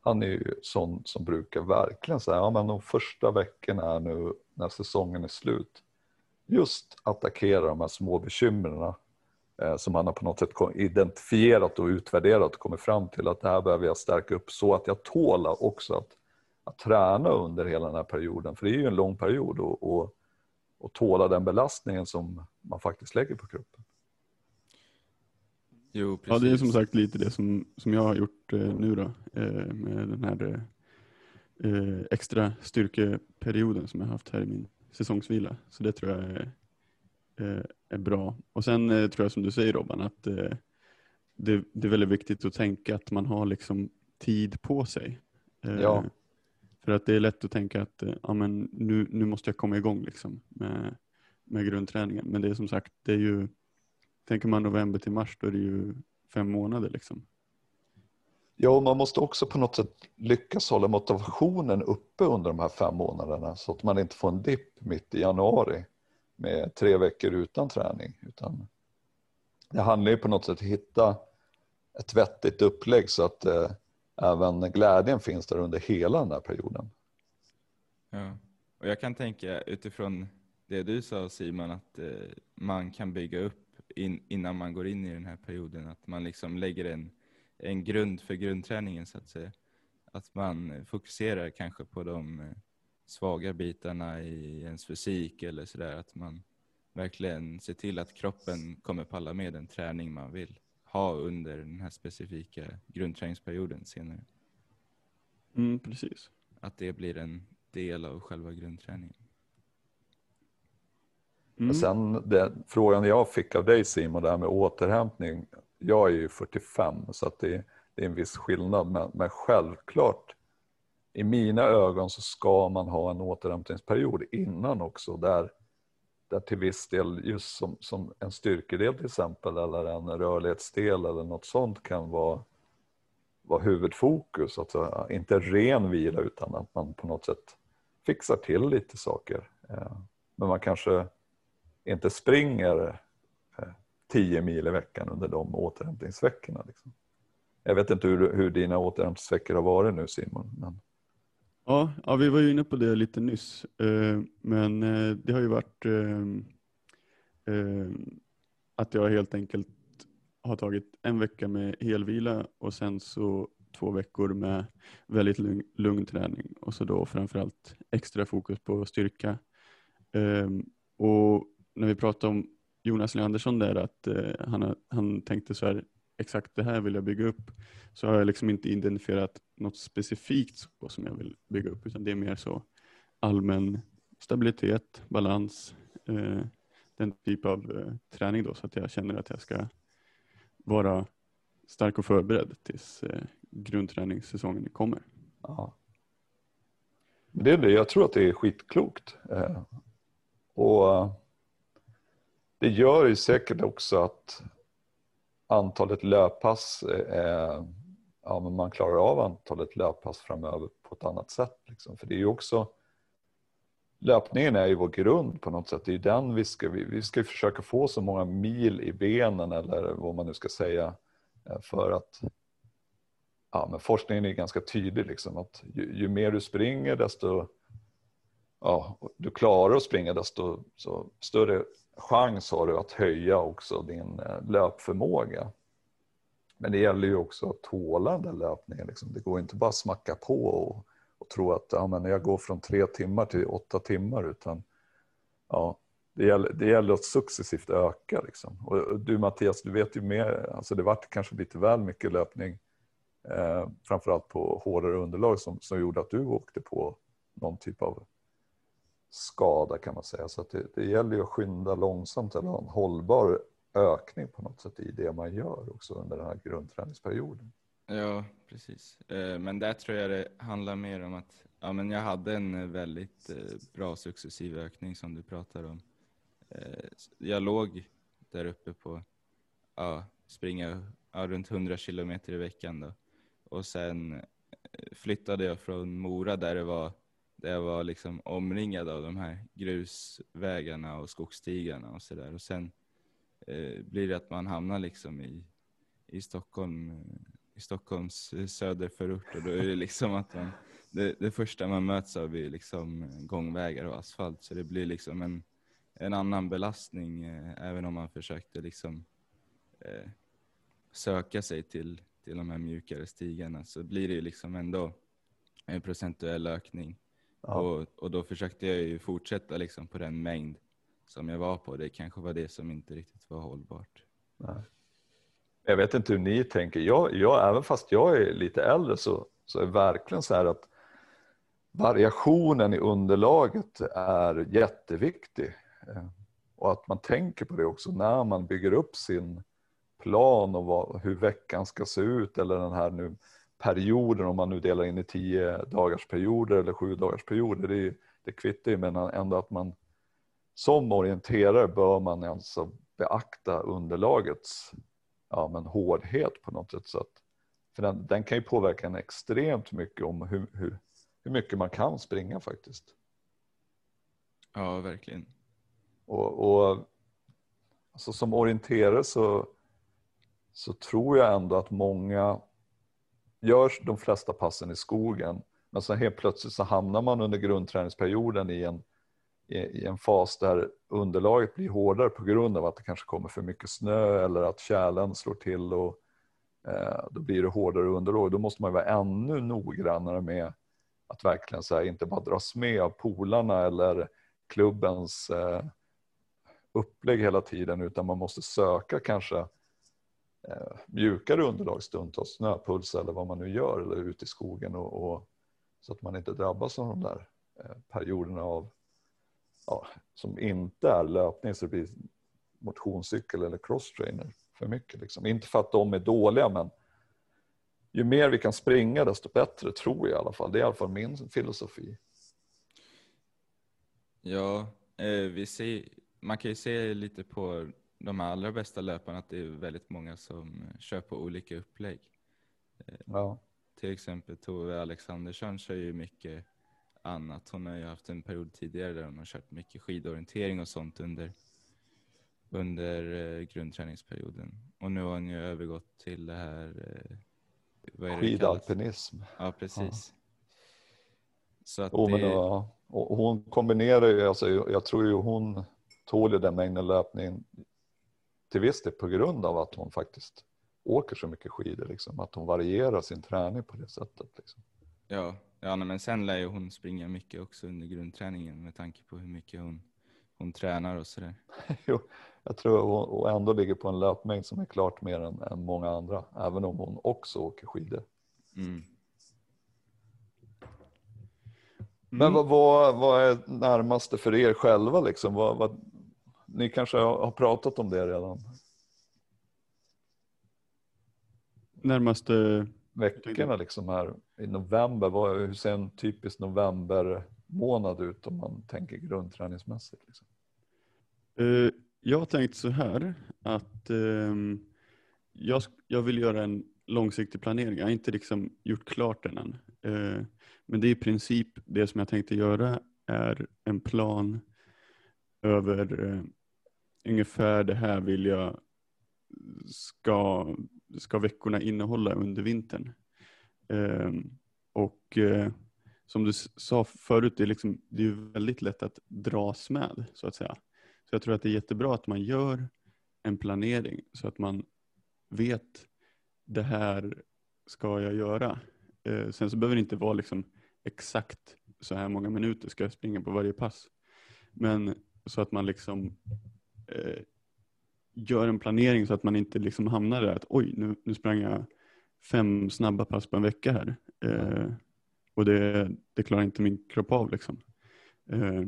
[SPEAKER 4] Han är ju sån som brukar verkligen säga, ja men de första veckorna här nu när säsongen är slut, just attackera de här små bekymren eh, som han har på något sätt identifierat och utvärderat och kommit fram till att det här behöver jag stärka upp så att jag tål också att, att träna under hela den här perioden. För det är ju en lång period och, och, och tåla den belastningen som man faktiskt lägger på kroppen.
[SPEAKER 1] Jo,
[SPEAKER 2] Ja,
[SPEAKER 1] precis.
[SPEAKER 2] det är som sagt lite det som, som jag har gjort eh, nu då eh, med den här eh, extra styrkeperioden som jag haft här i min säsongsvila. Så det tror jag är, eh, är bra. Och sen eh, tror jag som du säger Robban att eh, det, det är väldigt viktigt att tänka att man har liksom tid på sig. Eh,
[SPEAKER 4] Ja.
[SPEAKER 2] För att det är lätt att tänka att eh, ja, men nu, nu måste jag komma igång liksom med, med grundträningen. Men det är som sagt, det är ju Tänker man november till mars då är det ju fem månader liksom.
[SPEAKER 4] Ja, och man måste också på något sätt lyckas hålla motivationen uppe under de här fem månaderna så att man inte får en dipp mitt i januari med tre veckor utan träning. Utan det handlar ju på något sätt att hitta ett vettigt upplägg så att eh, även glädjen finns där under hela den här perioden.
[SPEAKER 1] Ja. Och jag kan tänka utifrån det du sa Simon, att eh, man kan bygga upp in, innan man går in i den här perioden, att man liksom lägger en, en grund för grundträningen så att säga. Att man fokuserar kanske på de eh, svaga bitarna i ens fysik eller sådär, att man verkligen ser till att kroppen kommer palla med den träning man vill ha under den här specifika grundträningsperioden senare.
[SPEAKER 2] Mm, precis.
[SPEAKER 1] Att det blir en del av själva grundträningen.
[SPEAKER 2] Mm.
[SPEAKER 4] Men sen det, frågan jag fick av dig Simon, det här med återhämtning. Jag är ju 45 så att det, det är en viss skillnad. Men, men självklart, i mina ögon så ska man ha en återhämtningsperiod innan också. Där, där till viss del, just som, som en styrkedel till exempel, eller en rörlighetsdel eller något sånt kan vara, vara huvudfokus. Alltså, inte ren vila utan att man på något sätt fixar till lite saker. Eh, men man kanske inte springer eh, tio 10 mil i veckan under de återhämtningsveckorna. Liksom. Jag vet inte hur, hur dina återhämtningsveckor har varit nu Simon. Men...
[SPEAKER 2] Ja, ja, vi var ju inne på det lite nyss. eh, Men eh, det har ju varit eh, eh, att jag helt enkelt har tagit en vecka med helvila och sen så två veckor med väldigt lugn, lugn träning och så då framförallt extra fokus på styrka. Eh, Och när vi pratade om Jonas Leandersson där att eh, han, han tänkte så här, exakt det här vill jag bygga upp. Så har jag liksom inte identifierat något specifikt så som jag vill bygga upp utan det är mer så allmän stabilitet, balans, eh, den typ av eh, träning då så att jag känner att jag ska vara stark och förberedd tills eh, grundträningssäsongen kommer.
[SPEAKER 4] Ja. Det är det, jag tror att det är skitklokt. Eh, och det gör ju säkert också att antalet löppass, eh, ja men man klarar av antalet löppass framöver på ett annat sätt. Liksom. För det är ju också, löpningen är ju vår grund på något sätt. Det är ju den vi ska, vi, vi ska ju försöka få så många mil i benen eller vad man nu ska säga eh, för att ja, men forskningen är ganska tydlig liksom att ju, ju mer du springer desto ja, du klarar att springa desto så större chans har du att höja också din eh, löpförmåga. Men det gäller ju också att tåla den där löpningen. Liksom. Det går inte bara att smacka på och, och tro att ja, men jag går från tre timmar till åtta timmar utan ja, det gäller, det gäller att successivt öka. Liksom. Och och du Mattias, du vet ju mer, alltså det vart kanske lite väl mycket löpning eh, framförallt på hårdare underlag som, som gjorde att du åkte på någon typ av skada kan man säga. Så att det, det gäller ju att skynda långsamt eller ha en hållbar ökning på något sätt i det man gör också under den här grundträningsperioden.
[SPEAKER 1] Ja, precis. Eh, men där tror jag det handlar mer om att ja, men jag hade en eh, väldigt eh, bra successiv ökning som du pratar om. Jag låg där uppe på ja, springa ja, runt 100 kilometer i veckan då. Och sen flyttade jag från Mora där det var där jag var liksom omringad av de här grusvägarna och skogsstigarna och sådär. Och sen blir det att man hamnar liksom i, i Stockholm eh, i Stockholms eh, söderförort. Och då är det liksom att man, det, det första man möts av är liksom gångvägar och asfalt. Så det blir liksom en, en annan belastning eh, även om man försökte liksom eh, söka sig till, till de här mjukare stigarna. Så blir det ju liksom ändå en procentuell ökning.
[SPEAKER 4] Ja.
[SPEAKER 1] och, och då försökte jag ju fortsätta liksom på den mängd som jag var på. Det kanske var det som inte riktigt var hållbart.
[SPEAKER 4] Nej. Jag vet inte hur ni tänker. Jag, jag, även fast jag är lite äldre så, så är det verkligen så här att variationen i underlaget är jätteviktig. Eh, Och att man tänker på det också när man bygger upp sin plan och vad, hur veckan ska se ut eller den här nu perioden om man nu delar in i tio dagars perioder eller sju dagars perioder. Det, är- det kvittar ju men ändå att man som orienterare bör man alltså beakta underlagets ja, men hårdhet på något sätt. För den, den kan ju påverka en extremt mycket om hur, hur, hur mycket man kan springa faktiskt.
[SPEAKER 1] Ja, verkligen.
[SPEAKER 4] Och, och alltså som orienterare så, så tror jag ändå att många gör de flesta passen i skogen. Men så helt plötsligt så hamnar man under grundträningsperioden i en, i, en fas där underlaget blir hårdare på grund av att det kanske kommer för mycket snö eller att kärlen slår till och eh, då blir det hårdare underlag. Då måste man vara ännu noggrannare med att verkligen så här, inte bara dras med av polarna eller klubbens eh, upplägg hela tiden utan man måste söka kanske eh, mjukare underlag stundtals, snöpuls eller vad man nu gör eller ute i skogen och, och så att man inte drabbas av de där eh, perioderna av ja, som inte är löpning så det blir motionscykel eller crosstrainer för mycket. Liksom. Inte för att de är dåliga men ju mer vi kan springa desto bättre tror jag i alla fall. Det är i alla fall min filosofi.
[SPEAKER 1] Ja, eh, vi ser, man kan ju se lite på de allra bästa löparna att det är väldigt många som eh, kör på olika upplägg.
[SPEAKER 4] Ja.
[SPEAKER 1] Till exempel Tove Alexandersson kör ju mycket annat. Hon har ju haft en period tidigare där hon har kört mycket skidorientering och sånt under, under eh, grundträningsperioden. Och nu har hon ju övergått till det här eh, vad?
[SPEAKER 4] Skidalpinism.
[SPEAKER 1] Ja, precis. Så att
[SPEAKER 4] Jo, men,
[SPEAKER 1] det,
[SPEAKER 4] ja, och hon kombinerar ju, alltså, jag tror ju hon tål ju den mängden löpning till viss del på grund av att hon faktiskt åker så mycket skidor, liksom, att hon varierar sin träning på det sättet. Liksom.
[SPEAKER 1] Ja, ja nej, men sen lär ju hon springa mycket också under grundträningen med tanke på hur mycket hon, hon tränar och sådär.
[SPEAKER 4] Jo, jag tror hon och ändå ligger på en löpmängd som är klart mer än, än många andra, även om hon också åker skidor.
[SPEAKER 1] Mm.
[SPEAKER 4] Men
[SPEAKER 2] Mm.
[SPEAKER 4] vad, vad, vad är närmaste för er själva liksom? Vad, vad, ni kanske har har pratat om det redan?
[SPEAKER 2] Närmaste,
[SPEAKER 4] Veckorna liksom här i november, vad, hur ser en typisk novembermånad ut om man tänker grundträningsmässigt? Liksom?
[SPEAKER 2] eh, jag har tänkt så här att ehm, jag, jag vill göra en långsiktig planering. Jag har inte liksom gjort klart den än. Eh, men det är i princip det som jag tänkte göra är en plan över eh, ungefär det här vill jag ska, ska veckorna innehålla under vintern. Ehm, och eh, som du sa förut, det är, liksom, det är ju väldigt lätt att dras med så att säga. Så jag tror att det är jättebra att man gör en planering så att man vet det här ska jag göra. Eh, sen så behöver det inte vara liksom exakt så här många minuter ska jag springa på varje pass. Men så att man liksom eh, gör en planering så att man inte liksom hamnar där att oj, nu, nu sprang jag fem snabba pass på en vecka här. Eh, och det, det klarar inte min kropp av liksom. Eh,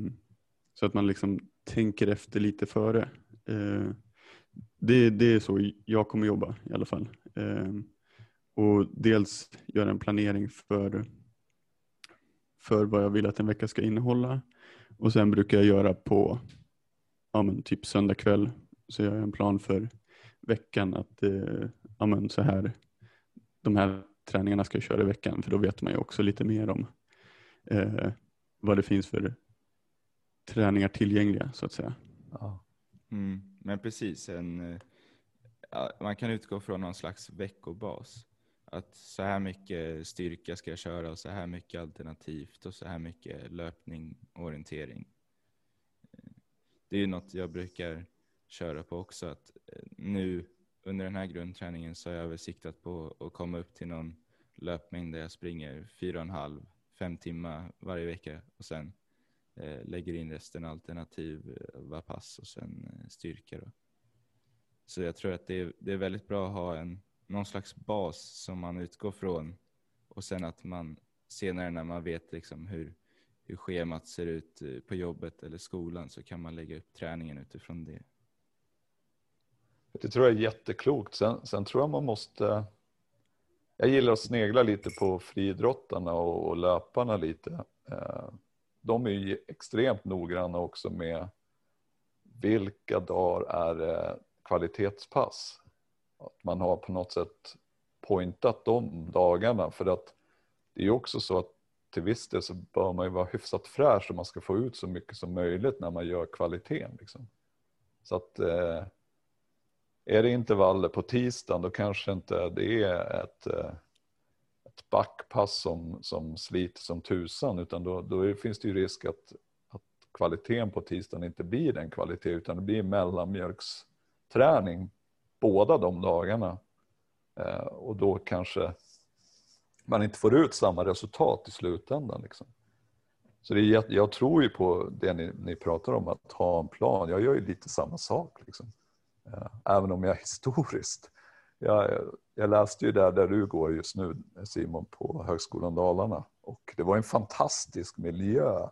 [SPEAKER 2] så att man liksom tänker efter lite före. Eh, det, det är så jag kommer jobba i alla fall. Eh, och dels göra en planering för, för vad jag vill att en vecka ska innehålla. Och sen brukar jag göra på ja, men typ söndag kväll så gör jag en plan för veckan att eh, ja, men så här, de här träningarna ska jag köra i veckan för då vet man ju också lite mer om eh, vad det finns för träningar tillgängliga så att säga.
[SPEAKER 4] Ja.
[SPEAKER 1] Mm. Men precis, en, eh, man kan utgå från någon slags veckobas. Att så här mycket styrka ska jag köra och så här mycket alternativt och så här mycket löpning, orientering. Eh, det är ju något jag brukar köra på också. Att eh, nu under den här grundträningen så har jag väl siktat på att komma upp till någon löpmängd där jag springer fyra och en halv, fem timmar varje vecka och sen eh, lägger in resten alternativ eh, var pass och sen eh, styrka då. Så jag tror att det är, det är väldigt bra att ha en, någon slags bas som man utgår från och sen att man senare när man vet liksom hur, hur schemat ser ut eh, på jobbet eller skolan så kan man lägga upp träningen utifrån det.
[SPEAKER 4] Det tror jag är jätteklokt. Sen, sen tror jag man måste... Jag gillar att snegla lite på friidrottarna och, och löparna lite. Eh, de är ju extremt noggranna också med vilka dagar är eh, kvalitetspass. Att man har på något sätt pointat de dagarna för att det är ju också så att till viss del så bör man ju vara hyfsat fräsch om man ska få ut så mycket som möjligt när man gör kvaliteten. Liksom. Så att eh, är det intervaller på tisdagen då kanske inte det är ett, eh, ett backpass som, som sliter som tusan utan då, då är, finns det ju risk att, att kvaliteten på tisdagen inte blir den kvalitet utan det blir mellanmjölksträning båda de dagarna. Eh, och då kanske man inte får ut samma resultat i slutändan. Liksom. Så det är, jag tror ju på det ni, ni pratar om, att ha en plan. Jag gör ju lite samma sak. Liksom. Eh, även om jag historiskt. Jag, jag läste ju där, där du går just nu Simon på Högskolan Dalarna och det var en fantastisk miljö.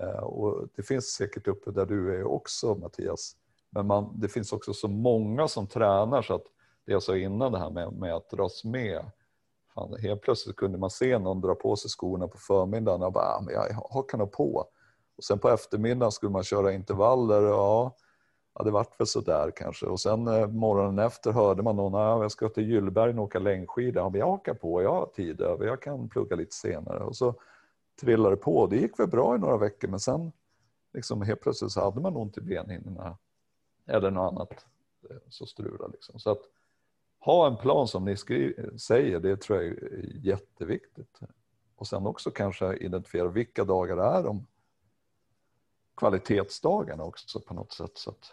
[SPEAKER 4] Eh, och det finns säkert uppe där du är också Mattias. Men man, det finns också så många som tränar så att det jag sa innan det här med, med att dras med. Fan, helt plötsligt kunde man se någon dra på sig skorna på förmiddagen och bara, ah, men jag hakar nog på. Och sen på eftermiddagen skulle man köra intervaller. Ja, ja det vart väl sådär kanske. Och sen eh, morgonen efter hörde man någon, ah, jag ska till Gyllbergen och åka längdskidor. Ja, men jag hakar på, jag har tid över, jag kan plugga lite senare. Och så trillade det på. Det gick väl bra i några veckor men sen liksom helt plötsligt så hade man ont i benhinnorna eller något annat eh, så strulade liksom. Så att ha en plan som ni säger, det tror jag är jätteviktigt. Och sen också kanske identifiera vilka dagar det är de kvalitetsdagarna också på något sätt så att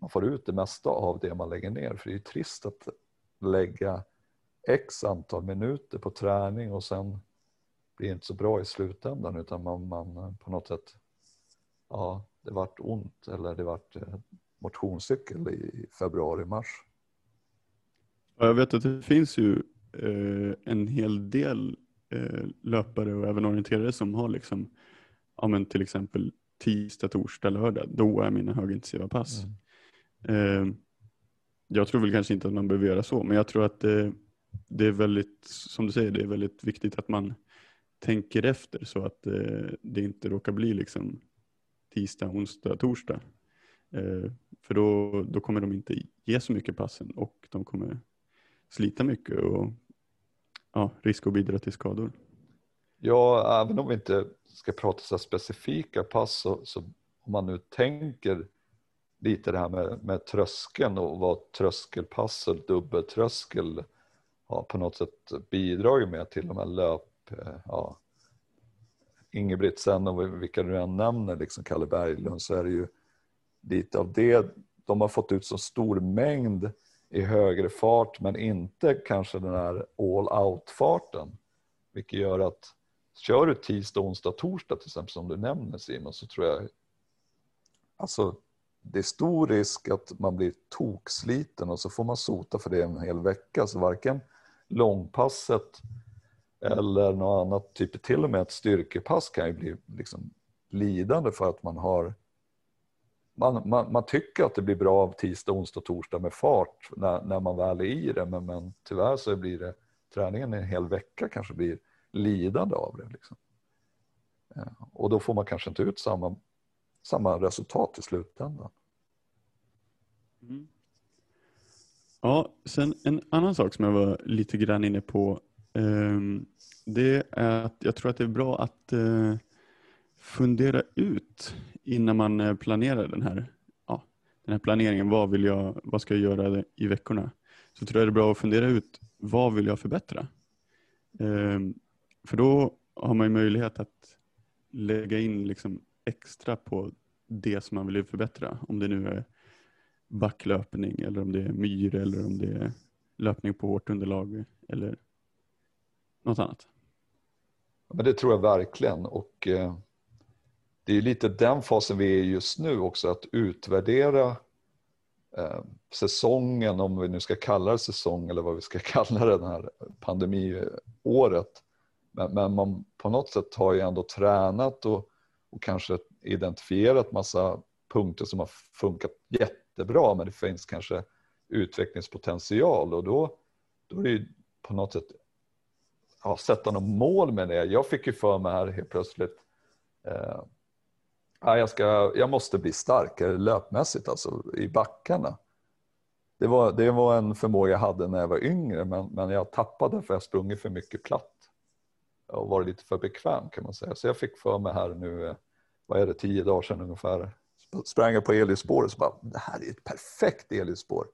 [SPEAKER 4] man får ut det mesta av det man lägger ner. För det är ju trist att lägga x antal minuter på träning och sen blir det inte så bra i slutändan utan man, man på något sätt ja, det vart ont eller det vart eh, motionscykel i februari-mars.
[SPEAKER 2] Jag vet att det finns ju eh, en hel del eh, löpare och även orienterare som har liksom, ja men till exempel tisdag, torsdag, lördag. Då är mina högintensiva pass.
[SPEAKER 4] Mm.
[SPEAKER 2] Eh, jag tror väl kanske inte att man behöver göra så, men jag tror att det, det är väldigt, som du säger, det är väldigt viktigt att man tänker efter så att eh, det inte råkar bli liksom tisdag, onsdag, torsdag. Eh, för då, då kommer de inte ge så mycket passen och de kommer slita mycket och ja, risk att bidra till skador.
[SPEAKER 4] Ja, även om vi inte ska prata så specifika pass så, så om man nu tänker lite det här med, med tröskeln och vad tröskelpass och dubbeltröskel har på något sätt bidragit med till de här löp, eh, ja, Ingebrigtsen och vilka du än nämner, liksom Kalle Berglund, så är det ju lite av det de har fått ut så stor mängd i högre fart men inte kanske den här all out-farten. Vilket gör att kör du tisdag, onsdag, torsdag till exempel som du nämner Simon så tror jag alltså det är stor risk att man blir toksliten och så får man sota för det en hel vecka så varken långpasset eller något annat, typ till och med ett styrkepass kan ju bli liksom lidande för att man har man, man, man tycker att det blir bra av tisdag, onsdag, torsdag med fart när, när man väl är i det men, men tyvärr så blir det träningen en hel vecka kanske blir lidande av det. Liksom. Ja, och då får man kanske inte ut samma, samma resultat i slutändan.
[SPEAKER 2] Mm. Ja, sen en annan sak som jag var lite grann inne på ehm, det är att jag tror att det är bra att eh, fundera ut innan man eh, planerar den här, ja, den här planeringen. Vad, vill jag, vad ska jag göra i veckorna? Så tror jag det är bra att fundera ut vad vill jag förbättra? Ehm, för då har man möjlighet att lägga in liksom extra på det som man vill förbättra. Om det nu är backlöpning eller om det är myr eller om det är löpning på hårt underlag eller något annat?
[SPEAKER 4] Men det tror jag verkligen och eh, det är lite den fasen vi är i just nu också att utvärdera eh, säsongen, om vi nu ska kalla det säsong eller vad vi ska kalla det, här pandemiåret. Men, men man på något sätt har ju ändå tränat och, och kanske identifierat massa punkter som har funkat jättebra men det finns kanske utvecklingspotential och då, då är det ju på något sätt ja, sätta något mål med det. Jag fick ju för mig här helt plötsligt eh, jag, ska, jag måste bli starkare löpmässigt alltså i backarna. Det var, det var en förmåga jag hade när jag var yngre men, men jag tappade för jag sprungit för mycket platt och varit lite för bekväm kan man säga. Så jag fick för mig här nu, eh, vad är det, tio dagar sedan ungefär, sprang jag på elljusspåret och så bara, det här är ett perfekt elljusspår.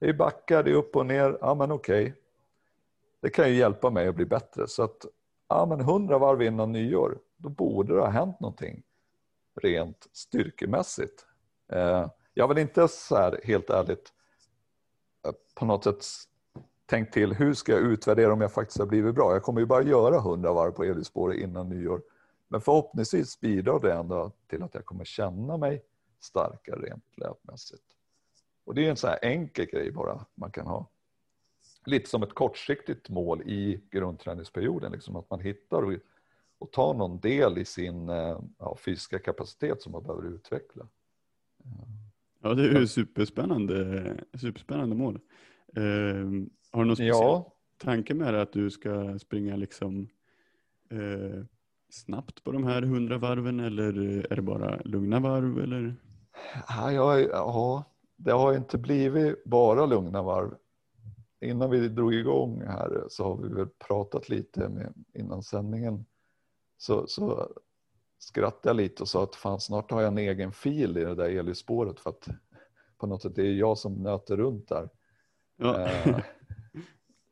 [SPEAKER 4] Det är backar, det är upp och ner, ja men okej. Okay det kan ju hjälpa mig att bli bättre. Så att ja, men 100 varv innan nyår, då borde det ha hänt någonting rent styrkemässigt. Eh, jag har väl inte så här helt ärligt eh, på något sätt tänkt till hur ska jag utvärdera om jag faktiskt har blivit bra. Jag kommer ju bara göra 100 varv på elljusspåret innan nyår. Men förhoppningsvis bidrar det ändå till att jag kommer känna mig starkare rent löpmässigt. Och det är en så här enkel grej bara man kan ha lite som ett kortsiktigt mål i grundträningsperioden, liksom att man hittar och, och tar någon del i sin eh, ja, fysiska kapacitet som man behöver utveckla.
[SPEAKER 2] Ja, det är ju superspännande, superspännande mål. Eh, har du någon speciell ja. tanke med det att du ska springa liksom eh, snabbt på de här hundra varven eller är det bara lugna varv? Eller?
[SPEAKER 4] Ja, ja, ja, det har inte blivit bara lugna varv innan vi drog igång här så har vi väl pratat lite med, innan sändningen. Så, så skrattade jag lite och sa att fan snart har jag en egen fil i det där elljusspåret för att på något sätt det är jag som nöter runt där. Ja. Eh,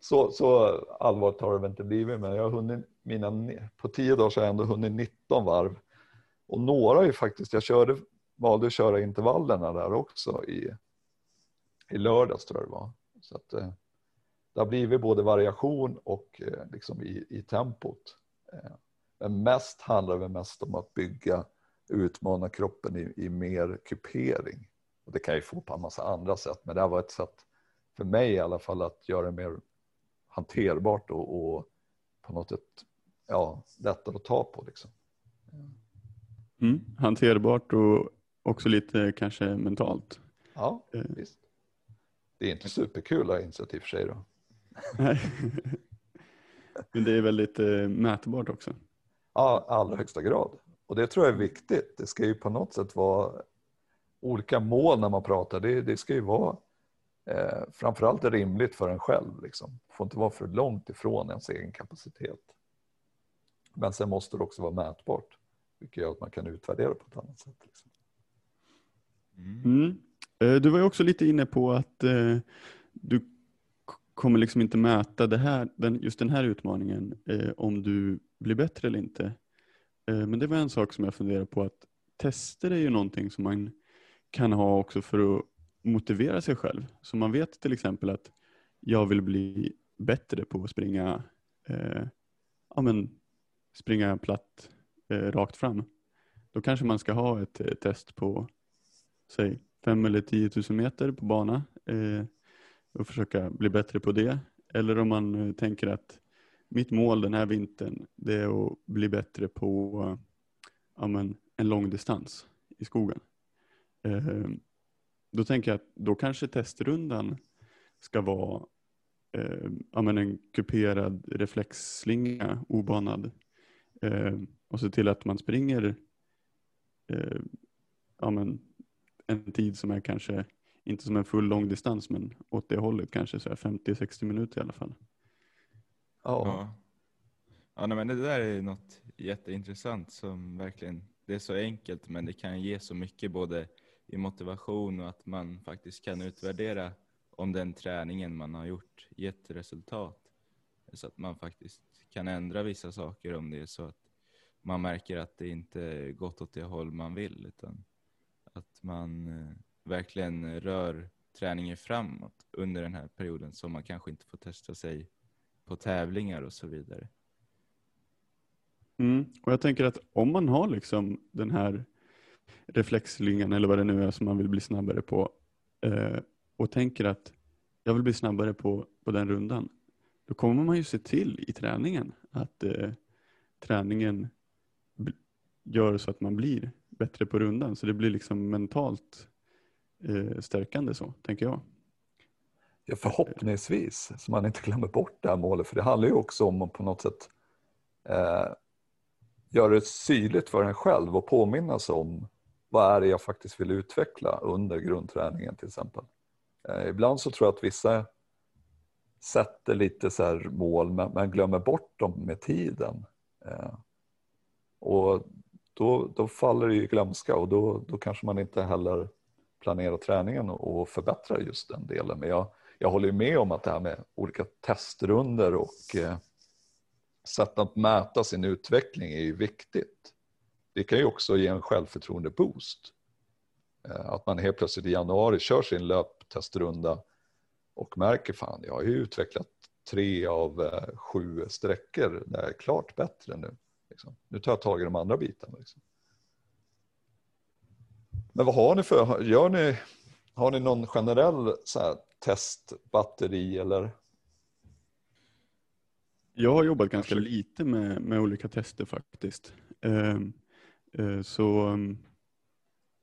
[SPEAKER 4] så, så allvarligt har det väl inte blivit men jag har hunnit mina, på tio dagar så har jag ändå hunnit 19 varv. Och några är ju faktiskt, jag körde, valde att köra intervallerna där också i, i lördags tror jag det var. Så att, eh, det har blivit både variation och eh, liksom i, i tempot. Eh, men mest handlar det mest om att bygga utmana kroppen i, i mer kupering. Och det kan jag ju få på en massa andra sätt, men det här var ett sätt för mig i alla fall att göra det mer hanterbart och, och på något sätt ja, lättare att ta på. Liksom.
[SPEAKER 2] Mm. Hanterbart och också lite kanske mentalt.
[SPEAKER 4] Ja,
[SPEAKER 2] Eh.
[SPEAKER 4] visst. Det är inte superkul har jag insett i och för sig då.
[SPEAKER 2] Men det är väldigt eh, mätbart också.
[SPEAKER 4] Ja, allra högsta grad. Och det tror jag är viktigt. Det ska ju på något sätt vara olika mål när man pratar. Det, det ska ju vara eh, framförallt rimligt för en själv. Liksom. Det får inte vara för långt ifrån ens egen kapacitet. Men sen måste det också vara mätbart. Vilket gör att man kan utvärdera på ett annat sätt. Liksom.
[SPEAKER 1] Mm.
[SPEAKER 2] Mm. Eh, Du var ju också lite inne på att eh, du kommer liksom inte mäta det här, den, just den här utmaningen eh, om du blir bättre eller inte. Eh, men det var en sak som jag funderade på att tester är ju någonting som man kan ha också för att motivera sig själv. Så man vet till exempel att jag vill bli bättre på att springa, eh, ja, men, springa platt eh, rakt fram. Då kanske man ska ha ett eh, test på säg 5 eller 10 000 meter på bana eh, och försöka bli bättre på det. Eller om man eh, tänker att mitt mål den här vintern det är att bli bättre på eh, ja, men, en lång distans i skogen. Eh, då tänker jag att då kanske testrundan ska vara eh, ja, men en kuperad reflexslinga, obanad. Eh, och se till att man springer eh, ja, men, en tid som är kanske inte som en full lång distans men åt det hållet kanske så här 50-60 minuter i alla fall.
[SPEAKER 4] Ja,
[SPEAKER 1] Ja. Ja, nej, men det där är något jätteintressant som verkligen, det är så enkelt men det kan ge så mycket både i motivation och att man faktiskt kan utvärdera om den träningen man har gjort gett resultat. Så att man faktiskt kan ändra vissa saker om det är så att man märker att det inte gått åt det håll man vill utan att man eh, verkligen rör träningen framåt under den här perioden så man kanske inte får testa sig på tävlingar och så vidare.
[SPEAKER 2] Mm. Och jag tänker att om man har liksom den här reflexslingan eller vad det nu är som man vill bli snabbare på eh, och tänker att jag vill bli snabbare på, på den rundan. Då kommer man ju se till i träningen att eh, träningen gör så att man blir bättre på rundan. Så det blir liksom mentalt eh, stärkande så, tänker jag.
[SPEAKER 4] Ja, förhoppningsvis, så man inte glömmer bort det här målet. För det handlar ju också om att på något sätt eh, göra det synligt för en själv och påminna sig om vad är det jag faktiskt vill utveckla under grundträningen till exempel. Eh, ibland så tror jag att vissa sätter lite så här mål men, men glömmer bort dem med tiden. Eh, och då, då faller det ju i glömska och då, då kanske man inte heller planerar träningen och, och förbättrar just den delen. Men jag, jag håller ju med om att det här med olika testrunder och eh, sätt att mäta sin utveckling är ju viktigt. Det kan ju också ge en självförtroende-boost. Eh, att man helt plötsligt i januari kör sin löptestrunda och märker fan, jag har ju utvecklat tre av eh, sju sträckor där jag är klart bättre nu. Liksom. Nu tar jag tag i de andra bitarna. Liksom. Men vad har ni för, gör ni, har ni någon generell så här, testbatteri eller?
[SPEAKER 2] Jag har jobbat ganska lite med, med olika tester faktiskt. Ehm, eh, så,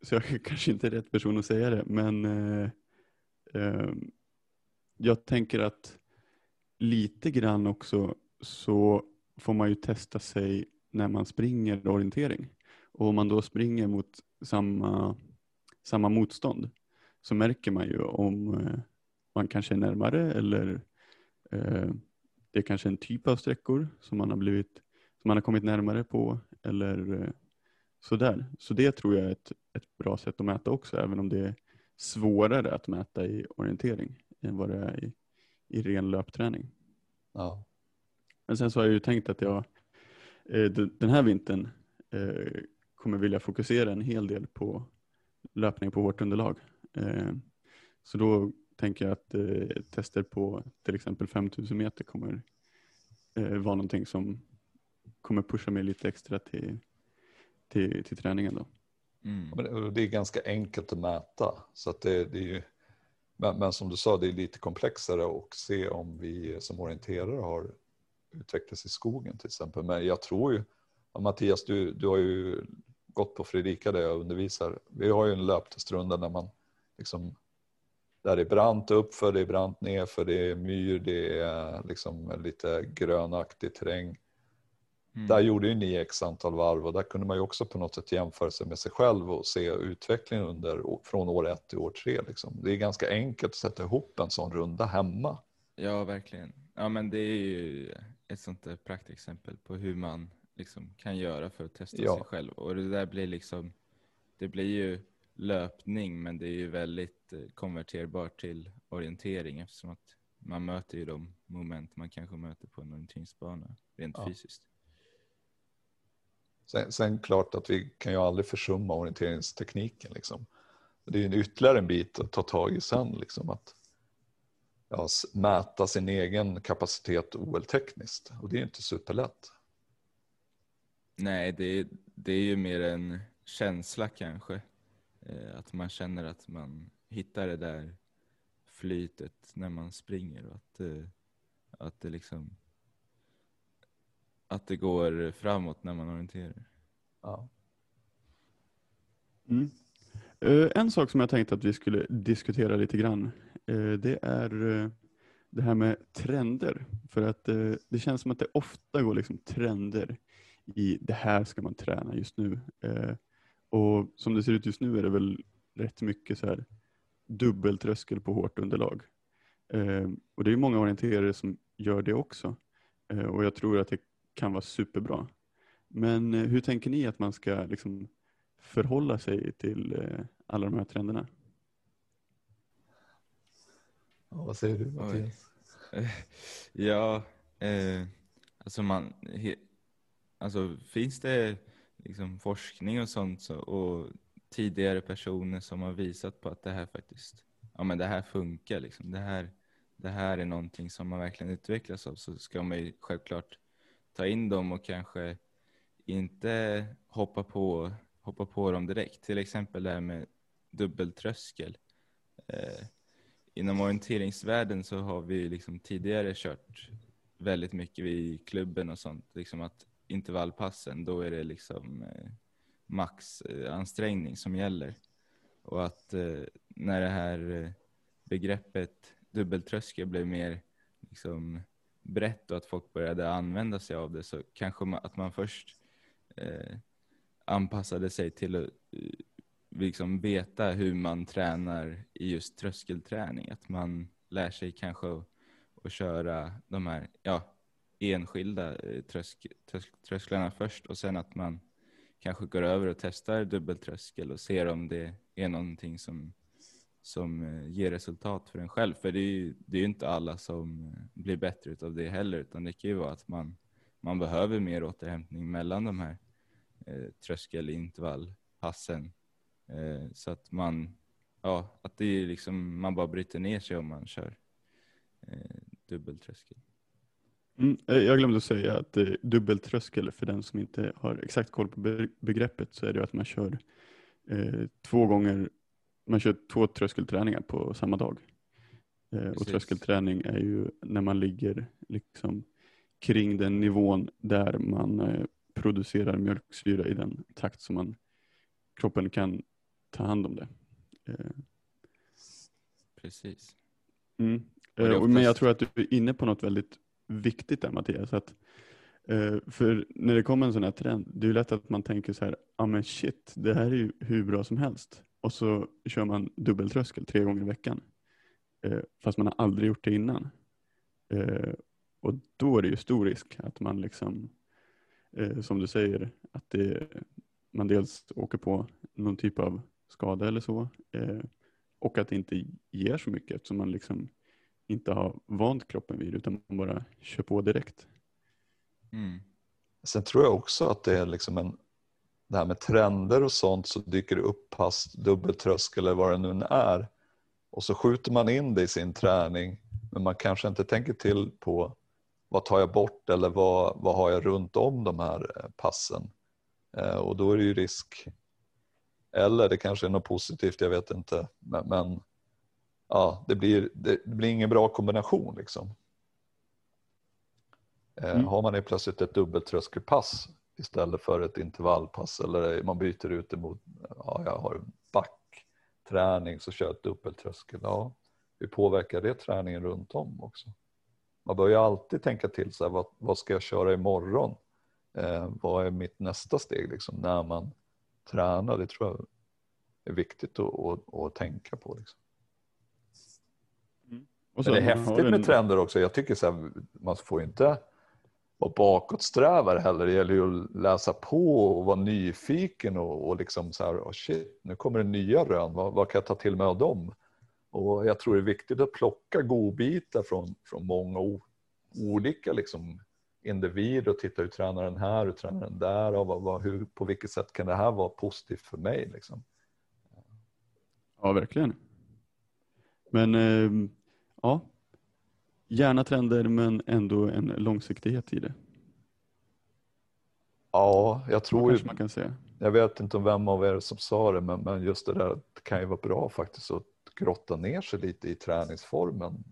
[SPEAKER 2] så jag är kanske inte är rätt person att säga det, men eh, ehm, jag tänker att lite grann också så får man ju testa sig när man springer orientering. Och om man då springer mot samma, samma motstånd så märker man ju om eh, man kanske är närmare eller eh, det är kanske en typ av sträckor som man har blivit som man har kommit närmare på eller eh, sådär. Så det tror jag är ett, ett bra sätt att mäta också även om det är svårare att mäta i orientering än vad det är i, i ren löpträning.
[SPEAKER 4] Ja.
[SPEAKER 2] Men sen så har jag ju tänkt att jag eh, den här vintern eh, kommer vilja fokusera en hel del på löpning på hårt underlag. Eh, så då tänker jag att tester på till exempel 5000 meter kommer vara någonting som kommer pusha mig lite extra till, till, till träningen då.
[SPEAKER 1] Mm.
[SPEAKER 4] Det är ganska enkelt att mäta. Så att det, det är ju, men, men som du sa, det är lite komplexare att se om vi som orienterare har utvecklats i skogen till exempel. Men jag tror ju, Mattias, du, du har ju gått på Fredrika där jag undervisar. Vi har ju en löptestrunda där man liksom där det är brant uppför, det är brant nerför, det är myr, det är liksom lite grönaktig terräng.
[SPEAKER 1] Mm.
[SPEAKER 4] Där gjorde ju ni x antal varv och där kunde man ju också på något sätt jämföra sig med sig själv och se utvecklingen under, från år ett till år tre. Liksom. Det är ganska enkelt att sätta ihop en sån runda hemma.
[SPEAKER 1] Ja, verkligen. Ja, men det är ju ett sånt där praktexempel på hur man liksom kan göra för att testa
[SPEAKER 4] Ja.
[SPEAKER 1] sig själv. Och det där blir liksom, det blir ju löpning, men det är ju väldigt eh, konverterbart till orientering eftersom att man möter ju de moment man kanske möter på en orienteringsbana rent
[SPEAKER 4] Ja.
[SPEAKER 1] fysiskt.
[SPEAKER 4] Sen, sen klart att vi kan ju aldrig försumma orienteringstekniken. Liksom. Det är ju ytterligare en bit att ta tag i sen. Liksom, att ja, mäta sin egen kapacitet OL-tekniskt. Och det är ju inte superlätt.
[SPEAKER 1] Nej, det är, det är ju mer en känsla kanske. Eh, att man känner att man hittar det där flytet när man springer och att, eh, att det liksom att det går framåt när man orienterar.
[SPEAKER 4] Ja.
[SPEAKER 2] Mm. Eh, En sak som jag tänkte att vi skulle diskutera lite grann, eh, det är eh, det här med trender. För att det känns som att det ofta går liksom trender i det här ska man träna just nu. Och som det ser ut just nu är det väl rätt mycket så här dubbeltröskel på hårt underlag. Och det är många orienterare som gör det också. Och jag tror att det kan vara superbra. Men eh, hur tänker ni att man ska liksom förhålla sig till eh, alla de här trenderna?
[SPEAKER 4] Ja, vad säger du Mattias?
[SPEAKER 1] ja, eh, alltså man, he, alltså finns det liksom forskning och sånt så, och tidigare personer som har visat på att det här faktiskt, ja men det här funkar liksom, det här, det här är någonting som man verkligen utvecklas av så ska man ju självklart ta in dem och kanske inte hoppa på, hoppa på dem direkt. Till exempel det här med dubbeltröskel. Eh, inom orienteringsvärlden så har vi liksom tidigare kört väldigt mycket i klubben och sånt, liksom att intervallpassen, då är det liksom eh, maxansträngning eh, som gäller. Och att eh, när det här eh, begreppet dubbeltröskel blev mer liksom brett och att folk började använda sig av det så kanske man, att man först eh, anpassade sig till att eh, liksom veta hur man tränar i just tröskelträning. Att man lär sig kanske att, att köra de här ja, enskilda eh, trösk, trösk, trösklarna först och sen att man kanske går över och testar dubbeltröskel och ser om det är någonting som, som eh, ger resultat för en själv. För det är ju det är ju inte alla som eh, blir bättre av det heller, utan det kan ju vara att man, man behöver mer återhämtning mellan de här eh, tröskelintervallpassen. Eh, så att man, ja, att det är liksom, man bara bryter ner sig om man kör eh, dubbeltröskel.
[SPEAKER 2] Mm, eh, jag glömde att säga att eh, dubbeltröskel, för den som inte har exakt koll på begreppet, så är det att man kör eh, två gånger, man kör två tröskelträningar på samma dag. Eh, och tröskelträning är ju när man ligger liksom kring den nivån där man eh, producerar mjölksyra i den takt som man, kroppen kan ta hand om det. Eh,
[SPEAKER 1] Precis.
[SPEAKER 2] Mm.
[SPEAKER 1] Är
[SPEAKER 2] Eh, Men jag
[SPEAKER 1] oftast-
[SPEAKER 2] tror att du är inne på något väldigt viktigt där Mattias. Att, för när det kommer en sån här trend, det är ju lätt att man tänker så här, ja men shit, det här är ju hur bra som helst. Och så kör man dubbeltröskel tre gånger i veckan. Eh, Fast man har aldrig gjort det innan. Eh, Och då är det ju stor risk att man liksom, eh, som du säger, att det, man dels åker på någon typ av skada eller så. eh, Och att det inte ger så mycket eftersom man liksom inte har vant kroppen vid utan man bara kör på direkt.
[SPEAKER 1] Mm.
[SPEAKER 4] Sen tror jag också att det är liksom en, det här med trender och sånt så dyker det upp pass, dubbeltröskel eller vad det nu är. Och så skjuter man in det i sin träning men man kanske inte tänker till på vad tar jag bort eller vad, vad har jag runt om de här eh, passen. Eh, och då är det ju risk, eller det kanske är något positivt, jag vet inte. Men, men ja, det, blir, det, det, blir ingen bra kombination liksom. Eh, mm. Har man plötsligt ett dubbeltröskelpass istället för ett intervallpass eller man byter ut det mot, ja jag har backträning så kör jag ett dubbeltröskel. Ja, hur påverkar det träningen runt om också? Man bör ju alltid tänka till så här, vad, vad ska jag köra imorgon? Eh, vad är mitt nästa steg liksom, när man tränar? Det tror jag är viktigt att, att, att tänka på. Liksom. Mm. Och så Men det är häftigt med trender också. Jag tycker så här, man får inte vara bakåtsträvare heller. Det gäller ju att läsa på och vara nyfiken och, och liksom så här, oh shit, nu kommer det nya rön, vad, vad kan jag ta till mig av dem? Och jag tror det är viktigt att plocka godbitar från, från många o, olika liksom, individer och titta hur tränar den här, hur tränar den där och vad, vad, hur, på vilket sätt kan det här vara positivt för mig? Liksom.
[SPEAKER 2] Ja, verkligen. Men eh, ja, gärna trender men ändå en långsiktighet i det.
[SPEAKER 4] Ja, jag tror
[SPEAKER 2] ju, man kan säga.
[SPEAKER 4] Jag vet inte om vem av er som sa det, men, men just det där det kan ju vara bra faktiskt att grotta ner sig lite i träningsformen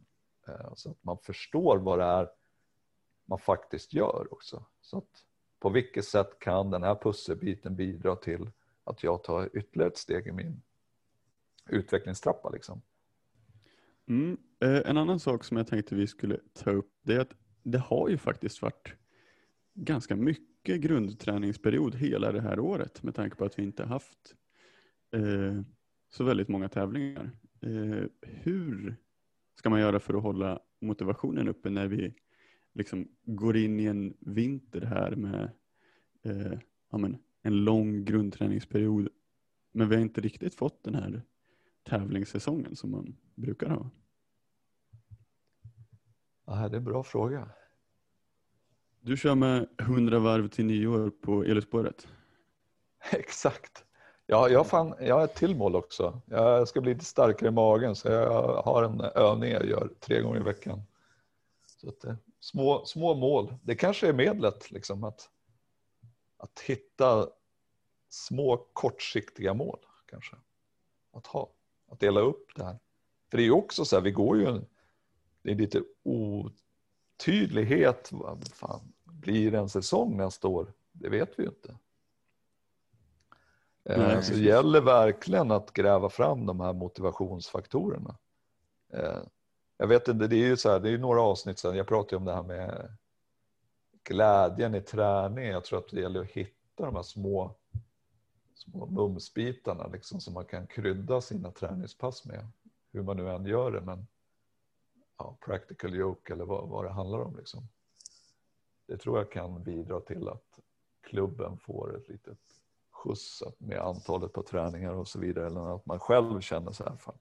[SPEAKER 4] eh, så att man förstår vad det är man faktiskt gör också. Så att på vilket sätt kan den här pusselbiten bidra till att jag tar ytterligare ett steg i min utvecklingstrappa liksom.
[SPEAKER 2] Mm. Eh, en annan sak som jag tänkte vi skulle ta upp det är att det har ju faktiskt varit ganska mycket grundträningsperiod hela det här året med tanke på att vi inte haft eh, så väldigt många tävlingar. Eh, hur ska man göra för att hålla motivationen uppe när vi liksom går in i en vinter här med eh, ja, men, en lång grundträningsperiod men vi har inte riktigt fått den här tävlingssäsongen som man brukar ha?
[SPEAKER 4] Ja, det är en bra fråga.
[SPEAKER 2] Du kör med 100 varv till nyår på elspåret.
[SPEAKER 4] Exakt. Ja, jag, fann, jag har ett till mål också. Jag ska bli lite starkare i magen så jag har en övning jag gör tre gånger i veckan. Så att, eh, små, små mål, det kanske är medlet liksom att, att hitta små kortsiktiga mål kanske. Att ha, att dela upp det här. För det är ju också så här, vi går ju, det är lite otydlighet. Vad fan, blir det en säsong nästa år? Det vet vi ju inte. Nej, så det gäller verkligen att gräva fram de här motivationsfaktorerna. Eh, jag vet inte, det är ju så här, det är några avsnitt sedan, jag pratade om det här med glädjen i träning. Jag tror att det gäller att hitta de här små, små mumsbitarna liksom, som man kan krydda sina träningspass med. Hur man nu än gör det, men ja, practical joke eller vad, vad det handlar om. Liksom. Det tror jag kan bidra till att klubben får ett litet skjuts med antalet på träningar och så vidare. Eller att man själv känner så här, fan,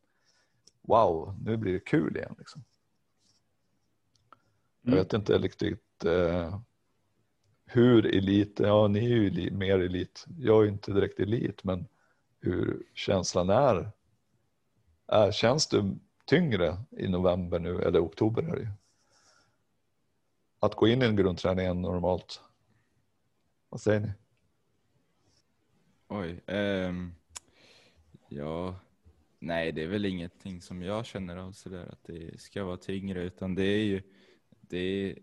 [SPEAKER 4] wow, nu blir det kul igen. Liksom. Jag mm. vet inte riktigt eh, hur elit, ja ni är ju mer elit, jag är inte direkt elit, men hur känslan är. är känns det tyngre i november nu, eller oktober är det ju? Att gå in i en grundträning än normalt. Vad säger ni?
[SPEAKER 1] Oj. Um, ja, nej det är väl ingenting som jag känner av sådär att det ska vara tyngre utan det är ju det,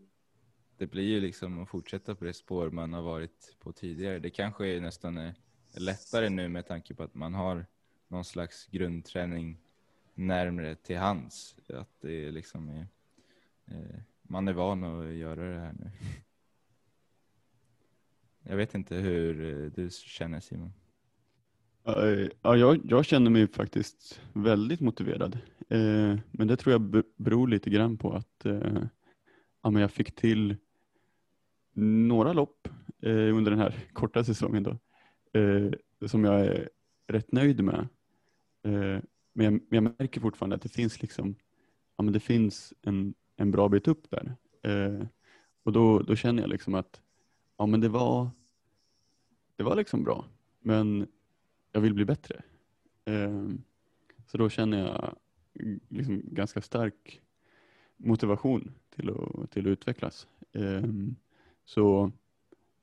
[SPEAKER 1] det blir ju liksom att fortsätta på det spår man har varit på tidigare. Det kanske är nästan är lättare nu med tanke på att man har någon slags grundträning närmre till hands. Att det liksom är, eh, man är van att göra det här nu. Jag vet inte hur eh, du känner Simon?
[SPEAKER 2] Ja, jag, jag känner mig faktiskt väldigt motiverad. Eh, men det tror jag beror lite grann på att eh, ja, men jag fick till några lopp eh, under den här korta säsongen då, eh, som jag är rätt nöjd med. Eh, men jag, jag, märker fortfarande att det finns liksom, ja, men det finns en, en bra bit upp där. Eh, och då, då känner jag liksom att ja, men det var det var liksom bra, men jag vill bli bättre. Eh, så då känner jag liksom ganska stark motivation till att, till att utvecklas. Ehm, så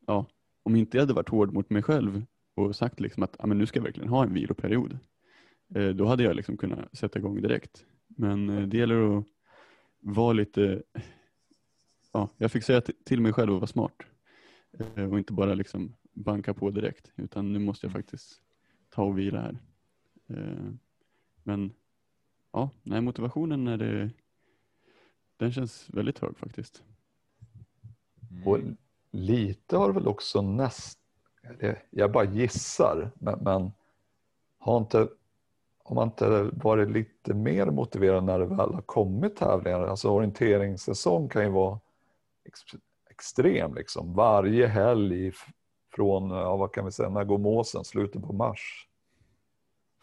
[SPEAKER 2] ja, om inte jag hade varit hård mot mig själv och sagt liksom att ah, men nu ska jag verkligen ha en viloperiod. Eh, då hade jag liksom kunnat sätta igång direkt. Men eh, det gäller att vara lite, ja, jag fick säga till- mig själv att vara smart. Eh, och inte bara liksom banka på direkt. Utan nu måste jag faktiskt ta och vila här. Eh, men ja, nej, motivationen är det, den känns väldigt hög faktiskt.
[SPEAKER 4] Och lite har det väl också näst, jag bara gissar, men, men har, inte, har man inte varit lite mer motiverad när det väl har kommit tävlingar? Alltså orienteringssäsong kan ju vara ex, extrem liksom. Varje helg från, ja, vad kan vi säga, när går måsen? Slutet på mars.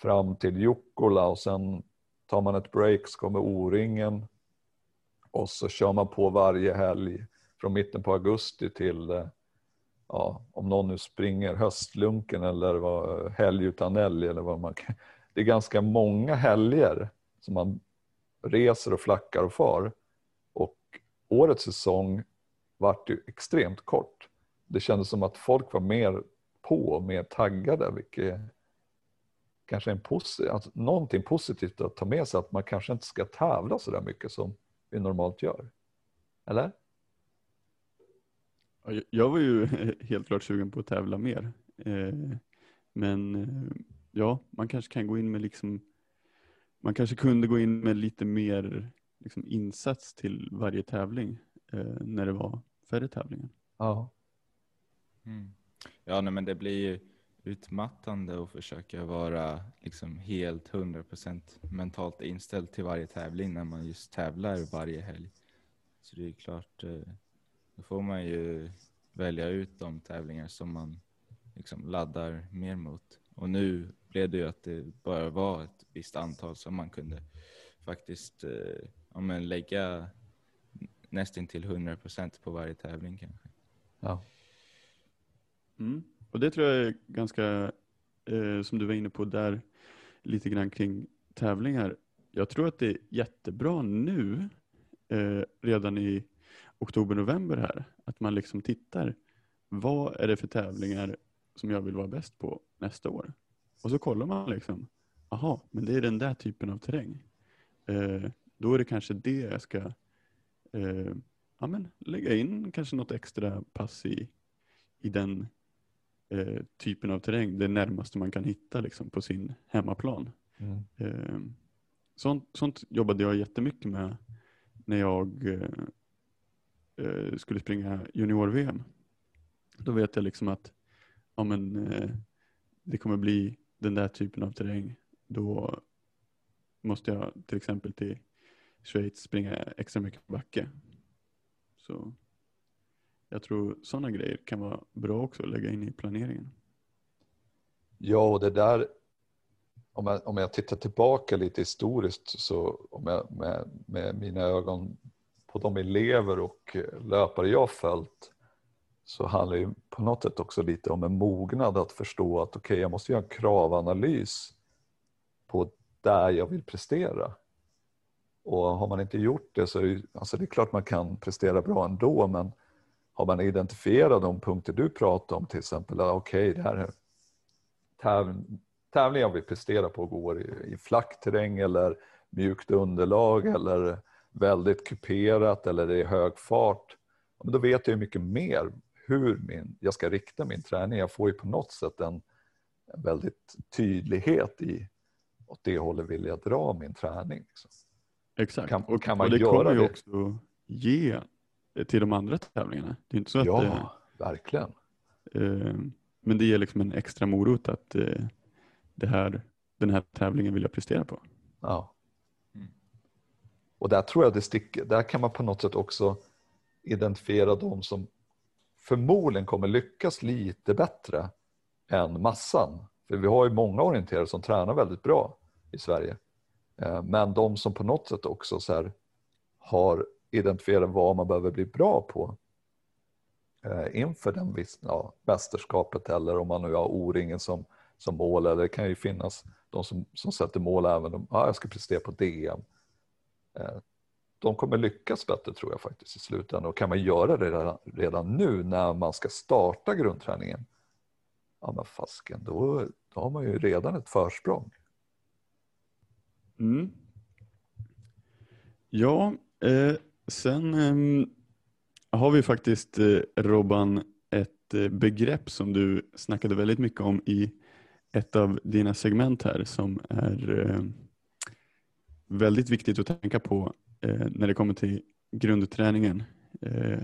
[SPEAKER 4] Fram till Jukkola och sen tar man ett break så kommer O-ringen. Och så kör man på varje helg från mitten på augusti till, eh, ja, om någon nu springer höstlunken eller vad, helg utan älg eller vad man kan. Det är ganska många helger som man reser och flackar och far. Och årets säsong vart ju extremt kort. Det kändes som att folk var mer på och mer taggade, vilket kanske är en posi- alltså, någonting positivt att ta med sig, att man kanske inte ska tävla så där mycket som vi normalt gör. Eller?
[SPEAKER 2] Ja, jag- var ju helt klart sugen på att tävla mer. Eh, Men eh, ja, man kanske kan gå in med liksom, man kanske kunde gå in med lite mer liksom insats till varje tävling eh, när det var färre tävlingar.
[SPEAKER 4] Ja.
[SPEAKER 1] Mm. Ja, nej, men det blir ju utmattande att försöka vara liksom helt 100% mentalt inställd till varje tävling när man just tävlar varje helg. Så det är klart, eh, då får man ju välja ut de tävlingar som man liksom laddar mer mot. Och nu blev det ju att det bara var ett visst antal som man kunde faktiskt eh, ja, men lägga nästan till 100% på varje tävling kanske.
[SPEAKER 4] ja.
[SPEAKER 2] Mm. Och det tror jag är ganska, eh, som du var inne på där, lite grann kring tävlingar. Jag tror att det är jättebra nu, eh, redan i oktober, november här, att man liksom tittar. Vad är det för tävlingar som jag vill vara bäst på nästa år? Och så kollar man liksom, aha, men det är den där typen av terräng. Eh, då är det kanske det jag ska eh, ja, men lägga in kanske något extra pass i, i den eh, typen av terräng, det närmaste man kan hitta liksom, på sin hemmaplan.
[SPEAKER 4] Mm.
[SPEAKER 2] Eh, sånt, sånt jobbade jag jättemycket med när jag eh, skulle springa junior-VM. Då vet jag liksom att ja, men, eh, det kommer bli den där typen av terräng. Då måste jag till exempel till Schweiz springa extra mycket backe. Så jag tror sådana grejer kan vara bra också att lägga in i planeringen.
[SPEAKER 4] Ja, och det där, om jag, om jag tittar tillbaka lite historiskt så om jag med, med mina ögon på de elever och löpare jag följt så handlar det ju på något sätt också lite om en mognad att förstå att okej, jag måste göra en kravanalys på där jag vill prestera. Och har man inte gjort det så är det, alltså det är klart man kan prestera bra ändå men har man identifierat de punkter du pratar om till exempel, okej, okej det här är täv, tävling vi presterar på går i, i flack terräng eller mjukt underlag eller väldigt kuperat eller det är hög fart. Ja, Men då vet jag ju mycket mer hur min, jag ska rikta min träning. Jag får ju på något sätt en, en väldigt tydlighet i åt det hållet vill jag dra min träning. Liksom.
[SPEAKER 2] Exakt.
[SPEAKER 4] Kan-
[SPEAKER 2] och,
[SPEAKER 4] kan man
[SPEAKER 2] och det
[SPEAKER 4] göra
[SPEAKER 2] kommer ju
[SPEAKER 4] det?
[SPEAKER 2] också ge till de andra tävlingarna. Det är inte så att det,
[SPEAKER 4] Ja, verkligen.
[SPEAKER 2] Eh, men det ger liksom en extra morot att eh, det här, den här tävlingen vill jag prestera på.
[SPEAKER 4] Ja. Och där tror jag det sticker, där kan man på något sätt också identifiera de som förmodligen kommer lyckas lite bättre än massan. För vi har ju många orienterare som tränar väldigt bra i Sverige. Eh, men de som på något sätt också så här har identifierat vad man behöver bli bra på eh, inför den viss, ja, mästerskapet eller om man nu har O-ringen som, som mål eller det kan ju finnas de som, som sätter mål även om ah, jag ska prestera på DM. Eh, de kommer lyckas bättre tror jag faktiskt i slutändan. Och kan man göra det redan, redan nu när man ska starta grundträningen, ja men fasken, då, då har man ju redan ett försprång.
[SPEAKER 2] Mm. Ja, eh, sen eh, har vi faktiskt eh, Robban ett eh, begrepp som du snackade väldigt mycket om i ett av dina segment här som är eh, väldigt viktigt att tänka på eh, när det kommer till grundträningen. Eh,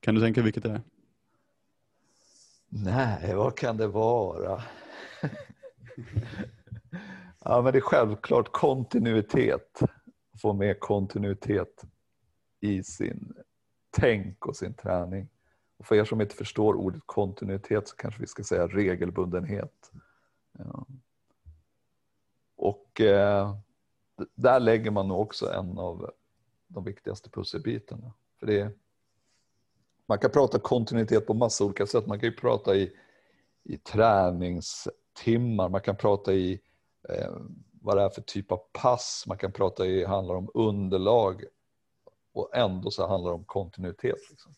[SPEAKER 2] kan du tänka vilket det är?
[SPEAKER 4] Nej, vad kan det vara? ja, men det är självklart kontinuitet. Få med kontinuitet i sin tänk och sin träning. Och för er som inte förstår ordet kontinuitet så kanske vi ska säga regelbundenhet. Ja. Och eh, där lägger man nog också en av de viktigaste pusselbitarna. För det är, man kan prata kontinuitet på massa olika sätt. Man kan ju prata i, i träningstimmar, man kan prata i eh, vad det är för typ av pass, man kan prata i, handlar om underlag och ändå så handlar det om kontinuitet. Liksom.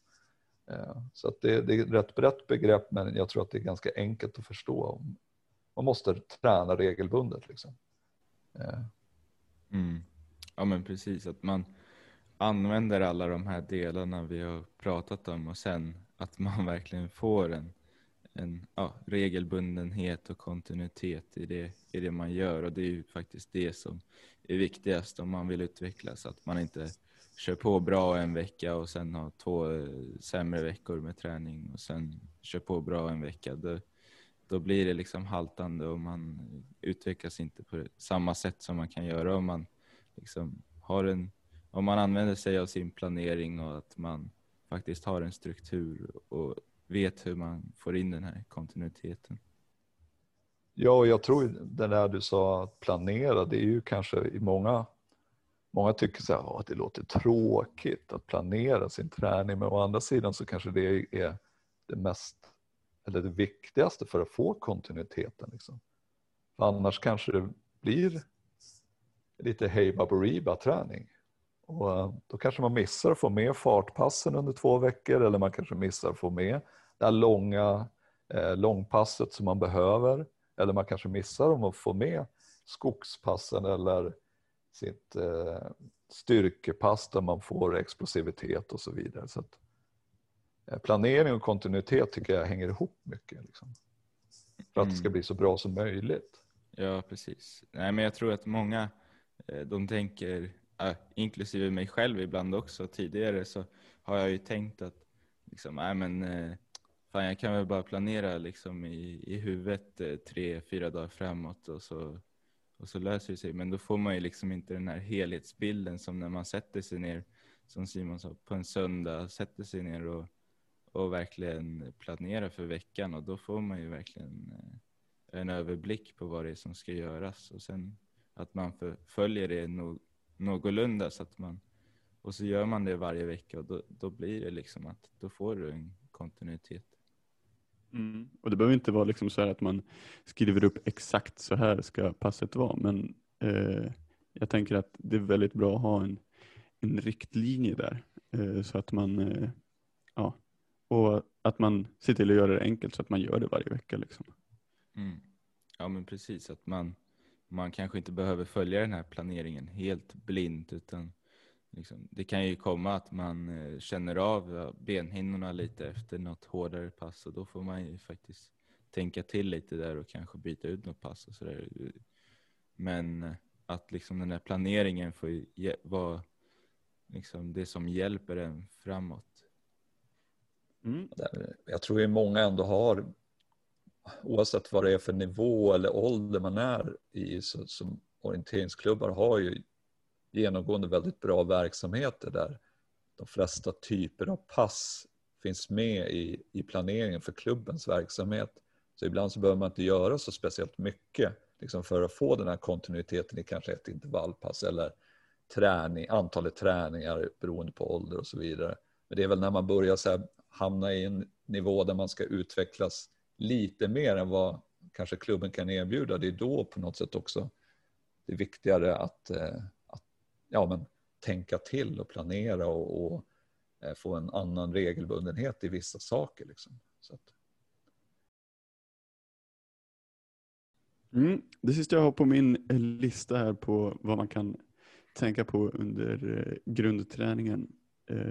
[SPEAKER 4] Eh, så att det, det, är ett rätt brett begrepp men jag tror att det är ganska enkelt att förstå. Man måste träna regelbundet. Liksom.
[SPEAKER 1] Eh. Mm. Ja men precis, att man använder alla de här delarna vi har pratat om och sen att man verkligen får en, en ja, regelbundenhet och kontinuitet i det, i det man gör och det är ju faktiskt det som är viktigast om man vill utvecklas, att man inte kör på bra en vecka och sen har två eh, sämre veckor med träning och sen kör på bra en vecka. Det, då blir det liksom haltande och man utvecklas inte på samma sätt som man kan göra om man liksom har en, om man använder sig av sin planering och att man faktiskt har en struktur och vet hur man får in den här kontinuiteten.
[SPEAKER 4] Ja, och jag tror det där du sa att planera, det är ju kanske i många Många tycker så här, att det låter tråkigt att planera sin träning men å andra sidan så kanske det är det mest eller det viktigaste för att få kontinuiteten. Liksom. För annars kanske det blir lite hej baberiba träning. Och eh, då kanske man missar att få med fartpassen under två veckor eller man kanske missar att få med det här långa eh, långpasset som man behöver. Eller man kanske missar om att få med skogspassen eller sitt eh, styrkepass där man får explosivitet och så vidare. Så att, eh, planering och kontinuitet tycker jag hänger ihop mycket. Liksom, för att det ska mm. bli så bra som möjligt.
[SPEAKER 1] Ja, precis. Nej, men jag tror att många eh, de tänker, äh, inklusive mig själv ibland också tidigare, så har jag ju tänkt att liksom, äh, men, fan, jag kan väl bara planera liksom, i, i huvudet tre, fyra dagar framåt och så och så löser det sig. Men då får man ju liksom inte den här helhetsbilden som när man sätter sig ner, som Simon sa, på en söndag, sätter sig ner och, och verkligen planerar för veckan. Och då får man ju verkligen eh, en överblick på vad det är som ska göras. Och sen att man följer det no, någorlunda så att man och så gör man det varje vecka. Och då, då blir det liksom att då får du en kontinuitet.
[SPEAKER 2] Mm. Och det behöver inte vara liksom så att man skriver upp exakt så här ska passet vara, men eh, jag tänker att det är väldigt bra att ha en, en riktlinje där. Eh, så att man eh, ja, och att man ser till att göra det enkelt så att man gör det varje vecka. Liksom.
[SPEAKER 1] Mm. Ja men precis, att man, man kanske inte behöver följa den här planeringen helt blint utan Liksom, det kan ju komma att man eh, känner av benhinnorna lite efter något hårdare pass och då får man ju faktiskt tänka till lite där och kanske byta ut något pass och sådär. Men eh, att liksom den här planeringen får vara liksom det som hjälper en framåt.
[SPEAKER 4] Mm. Jag tror att många ändå har, oavsett vad det är för nivå eller ålder man är i, så, som orienteringsklubbar har ju genomgående väldigt bra verksamheter där de flesta typer av pass finns med i, i planeringen för klubbens verksamhet. Så ibland så behöver man inte göra så speciellt mycket liksom för att få den här kontinuiteten i kanske ett intervallpass eller träning, antalet träningar beroende på ålder och så vidare. Men det är väl när man börjar så här, hamna i en nivå där man ska utvecklas lite mer än vad kanske klubben kan erbjuda. Det är då på något sätt också det är viktigare att, eh, att ja, men, tänka till och planera och, och eh, få en annan regelbundenhet i vissa saker. Liksom. Så att,
[SPEAKER 2] Mm. Det sista jag har på min lista här på vad man kan tänka på under eh, grundträningen,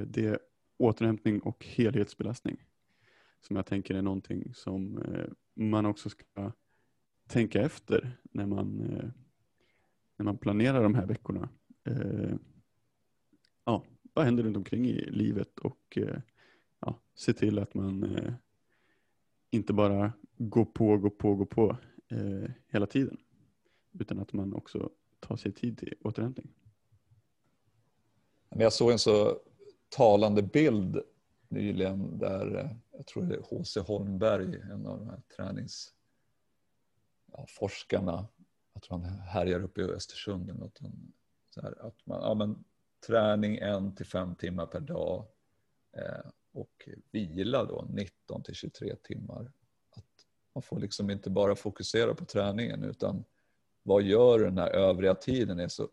[SPEAKER 2] det återhämtning och helhetsbelastning. Som jag tänker är någonting som eh, man också ska tänka efter när man, eh, när man planerar de här veckorna. Eh, ja, vad händer runt omkring i livet och ja, se till att man inte bara går på, går på, går på hela tiden. Utan att man också tar sig tid till återhämtning.
[SPEAKER 4] Men jag såg en så talande bild nyligen där, eh, jag tror det är H.C. Holmberg, en av de här träningsforskarna, ja, jag tror han härjar uppe i Östersund eller något. Så här, att man, ja, men, träning en till fem timmar per dag eh, och vila då 19 till 23 timmar. Att man får liksom inte bara fokusera på träningen utan vad gör den här övriga tiden är så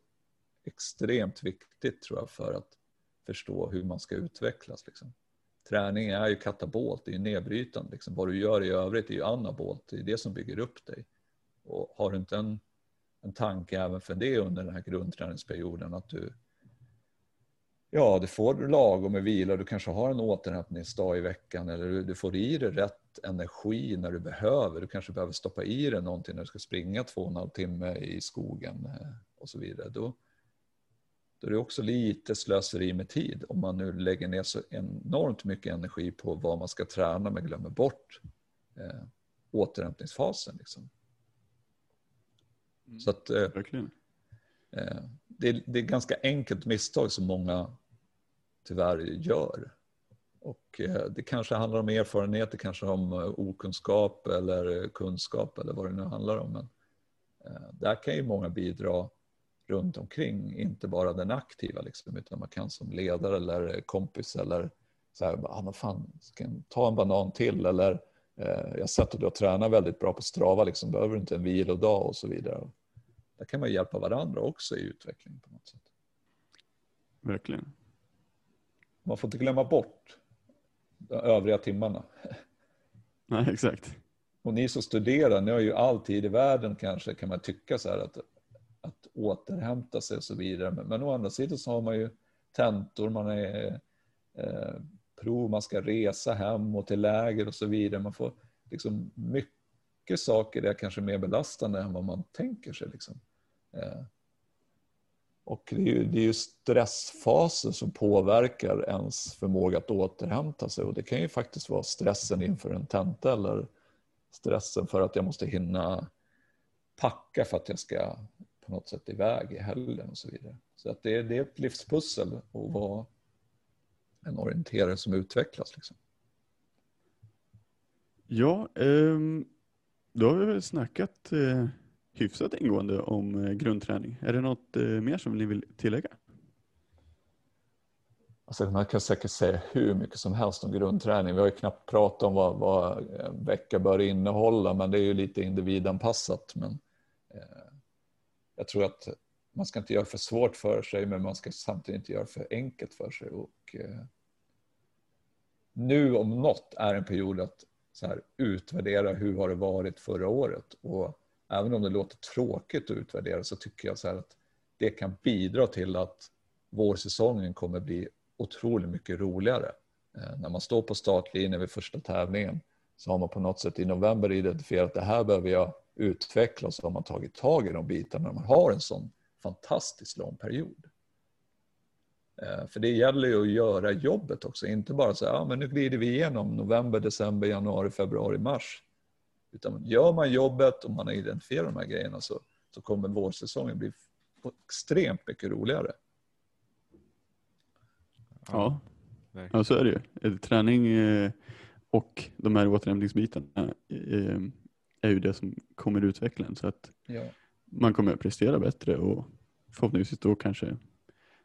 [SPEAKER 4] extremt viktigt tror jag för att förstå hur man ska utvecklas. Liksom. Träning är ju katabolt, det är ju nedbrytande. Liksom. Vad du gör i övrigt är ju anabolt, det är det som bygger upp dig. Och har du inte en, en tanke även för det under den här grundträningsperioden att du Ja, du får lagom med vila, du kanske har en återhämtningsdag i veckan eller du, du får i dig rätt energi när du behöver. Du kanske behöver stoppa i dig någonting när du ska springa två och en halv timme i skogen eh, och så vidare. Då, då är det också lite slöseri med tid om man nu lägger ner så enormt mycket energi på vad man ska träna men glömmer bort eh, återhämtningsfasen. Liksom.
[SPEAKER 2] Mm.
[SPEAKER 4] Så att, eh, eh, det, är, det är ganska enkelt misstag som många tyvärr gör. Och eh, det kanske handlar om erfarenhet, det kanske om eh, okunskap eller kunskap eller vad det nu handlar om. Men eh, där kan ju många bidra runt omkring, inte bara den aktiva liksom, utan man kan som ledare eller kompis eller så här, ah, fan, ska jag ta en banan till eller eh, jag har sett att du har tränat väldigt bra på Strava, liksom, behöver du inte en vilodag och så vidare. Där kan man hjälpa varandra också i utveckling på något sätt.
[SPEAKER 2] Verkligen.
[SPEAKER 4] Man får inte glömma bort de övriga timmarna.
[SPEAKER 2] Nej, exakt.
[SPEAKER 4] Och ni som studerar, ni har ju all tid i världen kanske kan man tycka så här att återhämta sig och så vidare. Men, men å andra sidan så har man ju tentor, man är eh, prov, man ska resa hem och till läger och så vidare. Man får liksom mycket saker är kanske mer belastande än vad man tänker sig. Liksom. Eh, och det är, ju, det är ju stressfaser som påverkar ens förmåga att återhämta sig och det kan ju faktiskt vara stressen inför en tenta eller stressen för att jag måste hinna packa för att jag ska på något sätt iväg i helgen och så vidare. Så att det, är, det är ett livspussel att vara en orienterare som utvecklas. Liksom.
[SPEAKER 2] Ja, ehm, då har vi väl snackat eh, hyfsat ingående om eh, grundträning. Är det något eh, mer som ni vill tillägga?
[SPEAKER 4] Alltså man kan säkert säga hur mycket som helst om grundträning. Vi har ju knappt pratat om vad, vad en vecka bör innehålla, men det är ju lite individanpassat. Men, eh, jag tror att man ska inte göra för svårt för sig, men man ska samtidigt inte göra för enkelt för sig. Och, eh, nu om något är en period att så här, utvärdera hur har det varit förra året. Och även om det låter tråkigt att utvärdera så tycker jag så här att det kan bidra till att vårsäsongen kommer bli otroligt mycket roligare. Eh, när man står på startlinjen vid första tävlingen så har man på något sätt i november identifierat att det här behöver jag utveckla och har man tagit tag i de bitarna när man har en sån fantastiskt lång period. Eh, för det gäller ju att göra jobbet också, inte bara säga ja, men nu glider vi igenom november, december, januari, februari, mars. Utan gör man jobbet och man har identifierat de här grejerna så, så kommer vårsäsongen bli extremt mycket roligare.
[SPEAKER 2] Ja, ja så är det ju. Träning eh, och de här återhämtningsbitarna eh, är ju det som kommer utveckla en. Så att
[SPEAKER 4] Ja.
[SPEAKER 2] man kommer att prestera bättre och förhoppningsvis då kanske,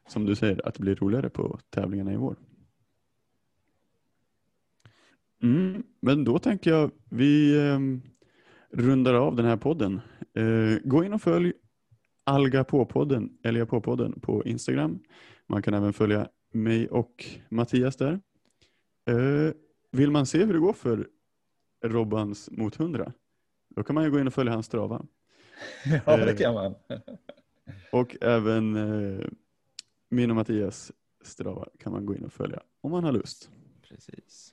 [SPEAKER 2] som du säger, att det blir roligare på tävlingarna i vår. Mm, men då tänker jag vi eh, rundar av den här podden. Eh, gå in och följ Alga på-podden, Elia på-podden på Instagram. Man kan även följa mig och Mattias där. Eh, vill man se hur det går för Robbans mot 100? Då kan man ju gå in och följa hans strava.
[SPEAKER 4] Ja, det kan man.
[SPEAKER 2] Och även eh, min och Mattias strava kan man gå in och följa om man har lust.
[SPEAKER 1] Precis.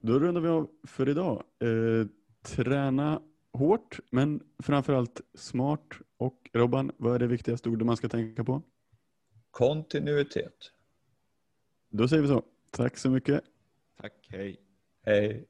[SPEAKER 2] Då rundar vi av för idag. Eh, träna hårt, men framförallt smart. Och Robban, vad är det viktigaste ordet man ska tänka på?
[SPEAKER 4] Kontinuitet.
[SPEAKER 2] Då säger vi så. Tack så mycket.
[SPEAKER 1] Tack, hej.
[SPEAKER 4] Hej.